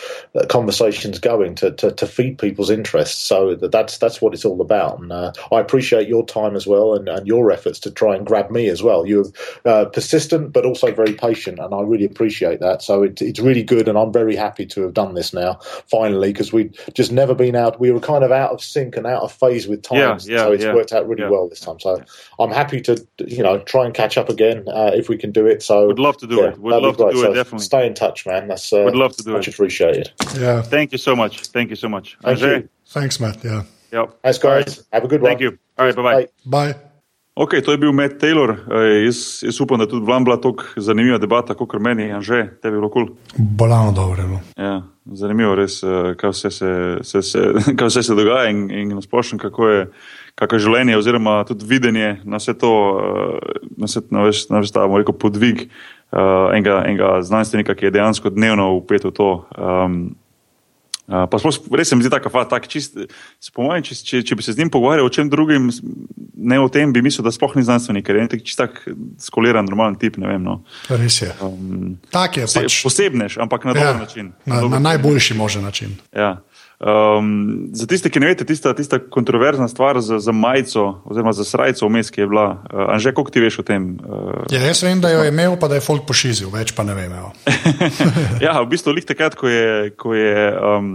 conversations going to, to to feed people's interests. So that's that's what it's all about. And uh, I appreciate your time as well and, and your efforts to try and grab me as well. You're uh, persistent, but also very patient, and I really appreciate that. So it, it's really good, and I'm very happy to have done this now finally because we'd just never been out. We were kind of out of sync and out of phase with time. Yeah, yeah, so it's yeah, worked out really well this time. So I'm happy to you know try and catch up again uh, if we can do it. So would love to do it. Would love to do so it. Definitely. Stay in touch, man. That's uh, would love to do much it. appreciated. Yeah. Thank you so much. Thank you so much. Thank you. Thanks, Matt. Yeah. Yep. Thanks, guys. Have a good Thank one. Thank you. All right. Bye-bye. Bye. bye. Ok, to je bil Matt Taylor. E, jaz, jaz upam, da tudi vam bila tako zanimiva debata, kot meni, in že tebi je bilo kul. Cool. Bolano dobro. No. Ja, zanimivo je res, e, kaj vse se, se, se, kaj vse se dogaja in, in nasplošno, kako je, kako je življenje, oziroma tudi videnje na vse to, e, na vse na veš, na veš, ta, rekel, podvig uh, enega, enega znanstvenika, ki je dejansko dnevno upet v to. Um, Uh, pa sploh, res se mi zdi tako, tak, čist, po mojem, če, če, če bi se z njim pogovarjal o čem drugem, ne o tem, bi mislil, da sploh ni znanstvenik, ker je tak, čist tak skoliran, normalen tip. Vem, no. Res je. Um, tak je. Pač, posebnež, ampak na ja, dober način. Na, na, na najboljši možen način. Ja. Um, za tiste, ki ne veste, tista, tista kontroverzna stvar za, za majico, oziroma za srajco, vmes, ki je bila. Uh, Anže, koliko ti veš o tem? Uh, ja, jaz vem, da jo je imel, pa da je folk pošizil, več pa ne vem. ja, v bistvu lih takrat, ko je, ko je um,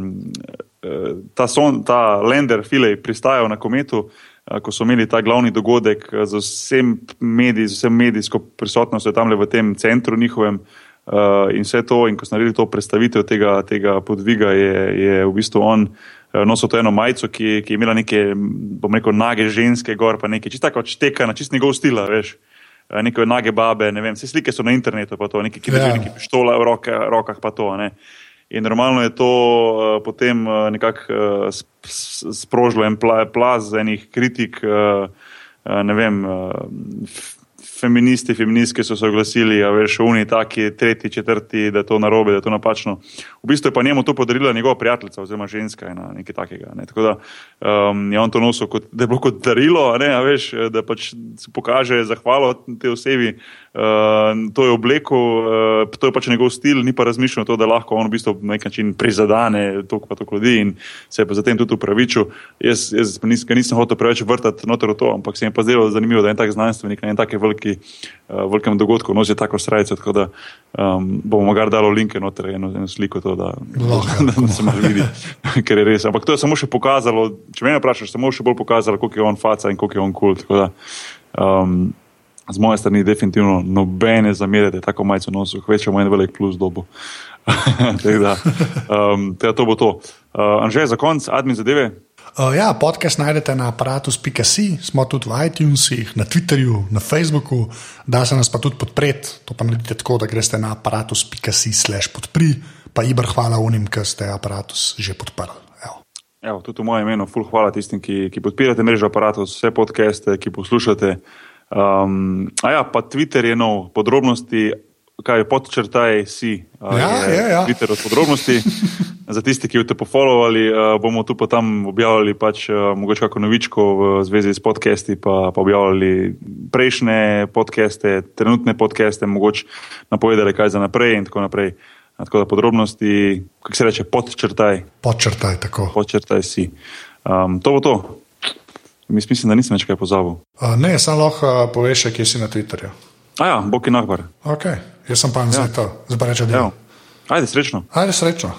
ta, son, ta Lender Filej pristajal na kometu. Ko so imeli ta glavni dogodek z vsem mediji, z vsem medijsko prisotnostjo tam le v tem centru njihovem, uh, Uh, in vse to, in ko smo naredili to predstavitev tega, tega podviga, je, je v bistvu on uh, nosil to eno majico, ki, ki je imela neke, bom rekel, nage ženske, gor pa nekaj, čisto tako odšteka, na čist njegov stila, veš. Uh, neke nage babe, ne vem, vse slike so na internetu, pa to, neki, ki držijo ja. neki pištola v roke, rokah, pa to. Ne. In normalno je to uh, potem uh, nekako uh, sprožilo en plaz enih kritik, uh, uh, ne vem. Uh, feministi, feministke so se oglasili, a veš, oni taki, tretji, četrti, da je to narobe, da je to napačno. V bistvu je pa njemu to podarila njegova prijateljica oziroma ženska, ena, nekaj takega. Ne. Tako da um, je on to nosil kot, da je bilo kot darilo, ne, veš, da pač se pokaže zahvalo te osebi. Uh, to je oblekel, uh, to je pač njegov stil, ni pa razmišljal to, da lahko on v bistvu na nek način prizadene to, pa to ljudi in se je pa zatem tudi upravičil. Jaz, jaz nis, nisem hotel preveč vrtati noter v to, ampak se mi je pa zdelo zanimivo, da en tak znanstvenik na en tak veliki, uh, velikem dogodku nosi tako srajco, tako da um, bomo gar dali linke noter, eno, eno sliko, to, da, Loha, da, da se malo vidi, ker je res. Ampak to je samo še pokazalo, če me vprašaš, samo še bolj pokazalo, koliko je on faca in koliko je on kult. Um, z moje strani definitivno nobene zamere, da je tako majceno nosil, kvečemo en velik plus dobo. da, um, to bo to. Uh, Anže, za konc, admin zadeve. Uh, ja, podcast najdete na aparatus.com, smo tudi v iTunesih, na Twitterju, na Facebooku, da se nas pa tudi podpreti. To pa naredite tako, da greste na aparatus.com/slash podpri, pa ibr hvala unim, ki ste aparatus že podprli. Evo, tudi v mojem imenu, ful hvala tistim, ki, ki podpirate mrežo aparatus, vse podcaste, ki poslušate. Um, a ja, pa Twitter je nov, podrobnosti, kaj je podčrtaj, si. Ja, je, je, ja. Twitter od podrobnosti. Za tiste, ki boste pofollowali, uh, bomo tu pa tam objavljali pač, uh, mogoče kako novičko v zvezi s podcasti, pa, pa objavljali prejšnje podcaste, trenutne podcaste, mogoče napovedali kaj za naprej in tako naprej. Tako da podrobnosti, kako se reče, podčrtaj. Podčrtaj, tako. Podčrtaj si. Um, to bo to. Mislim, da nisem več kaj pozabil. Uh, ne, samo lahko poveš, kje si na Twitterju. A ja, Bog je nahbar. Ok, jaz sem pa ja. to, zdaj pa rečem. Ajde, srečno. Ajde, srečno.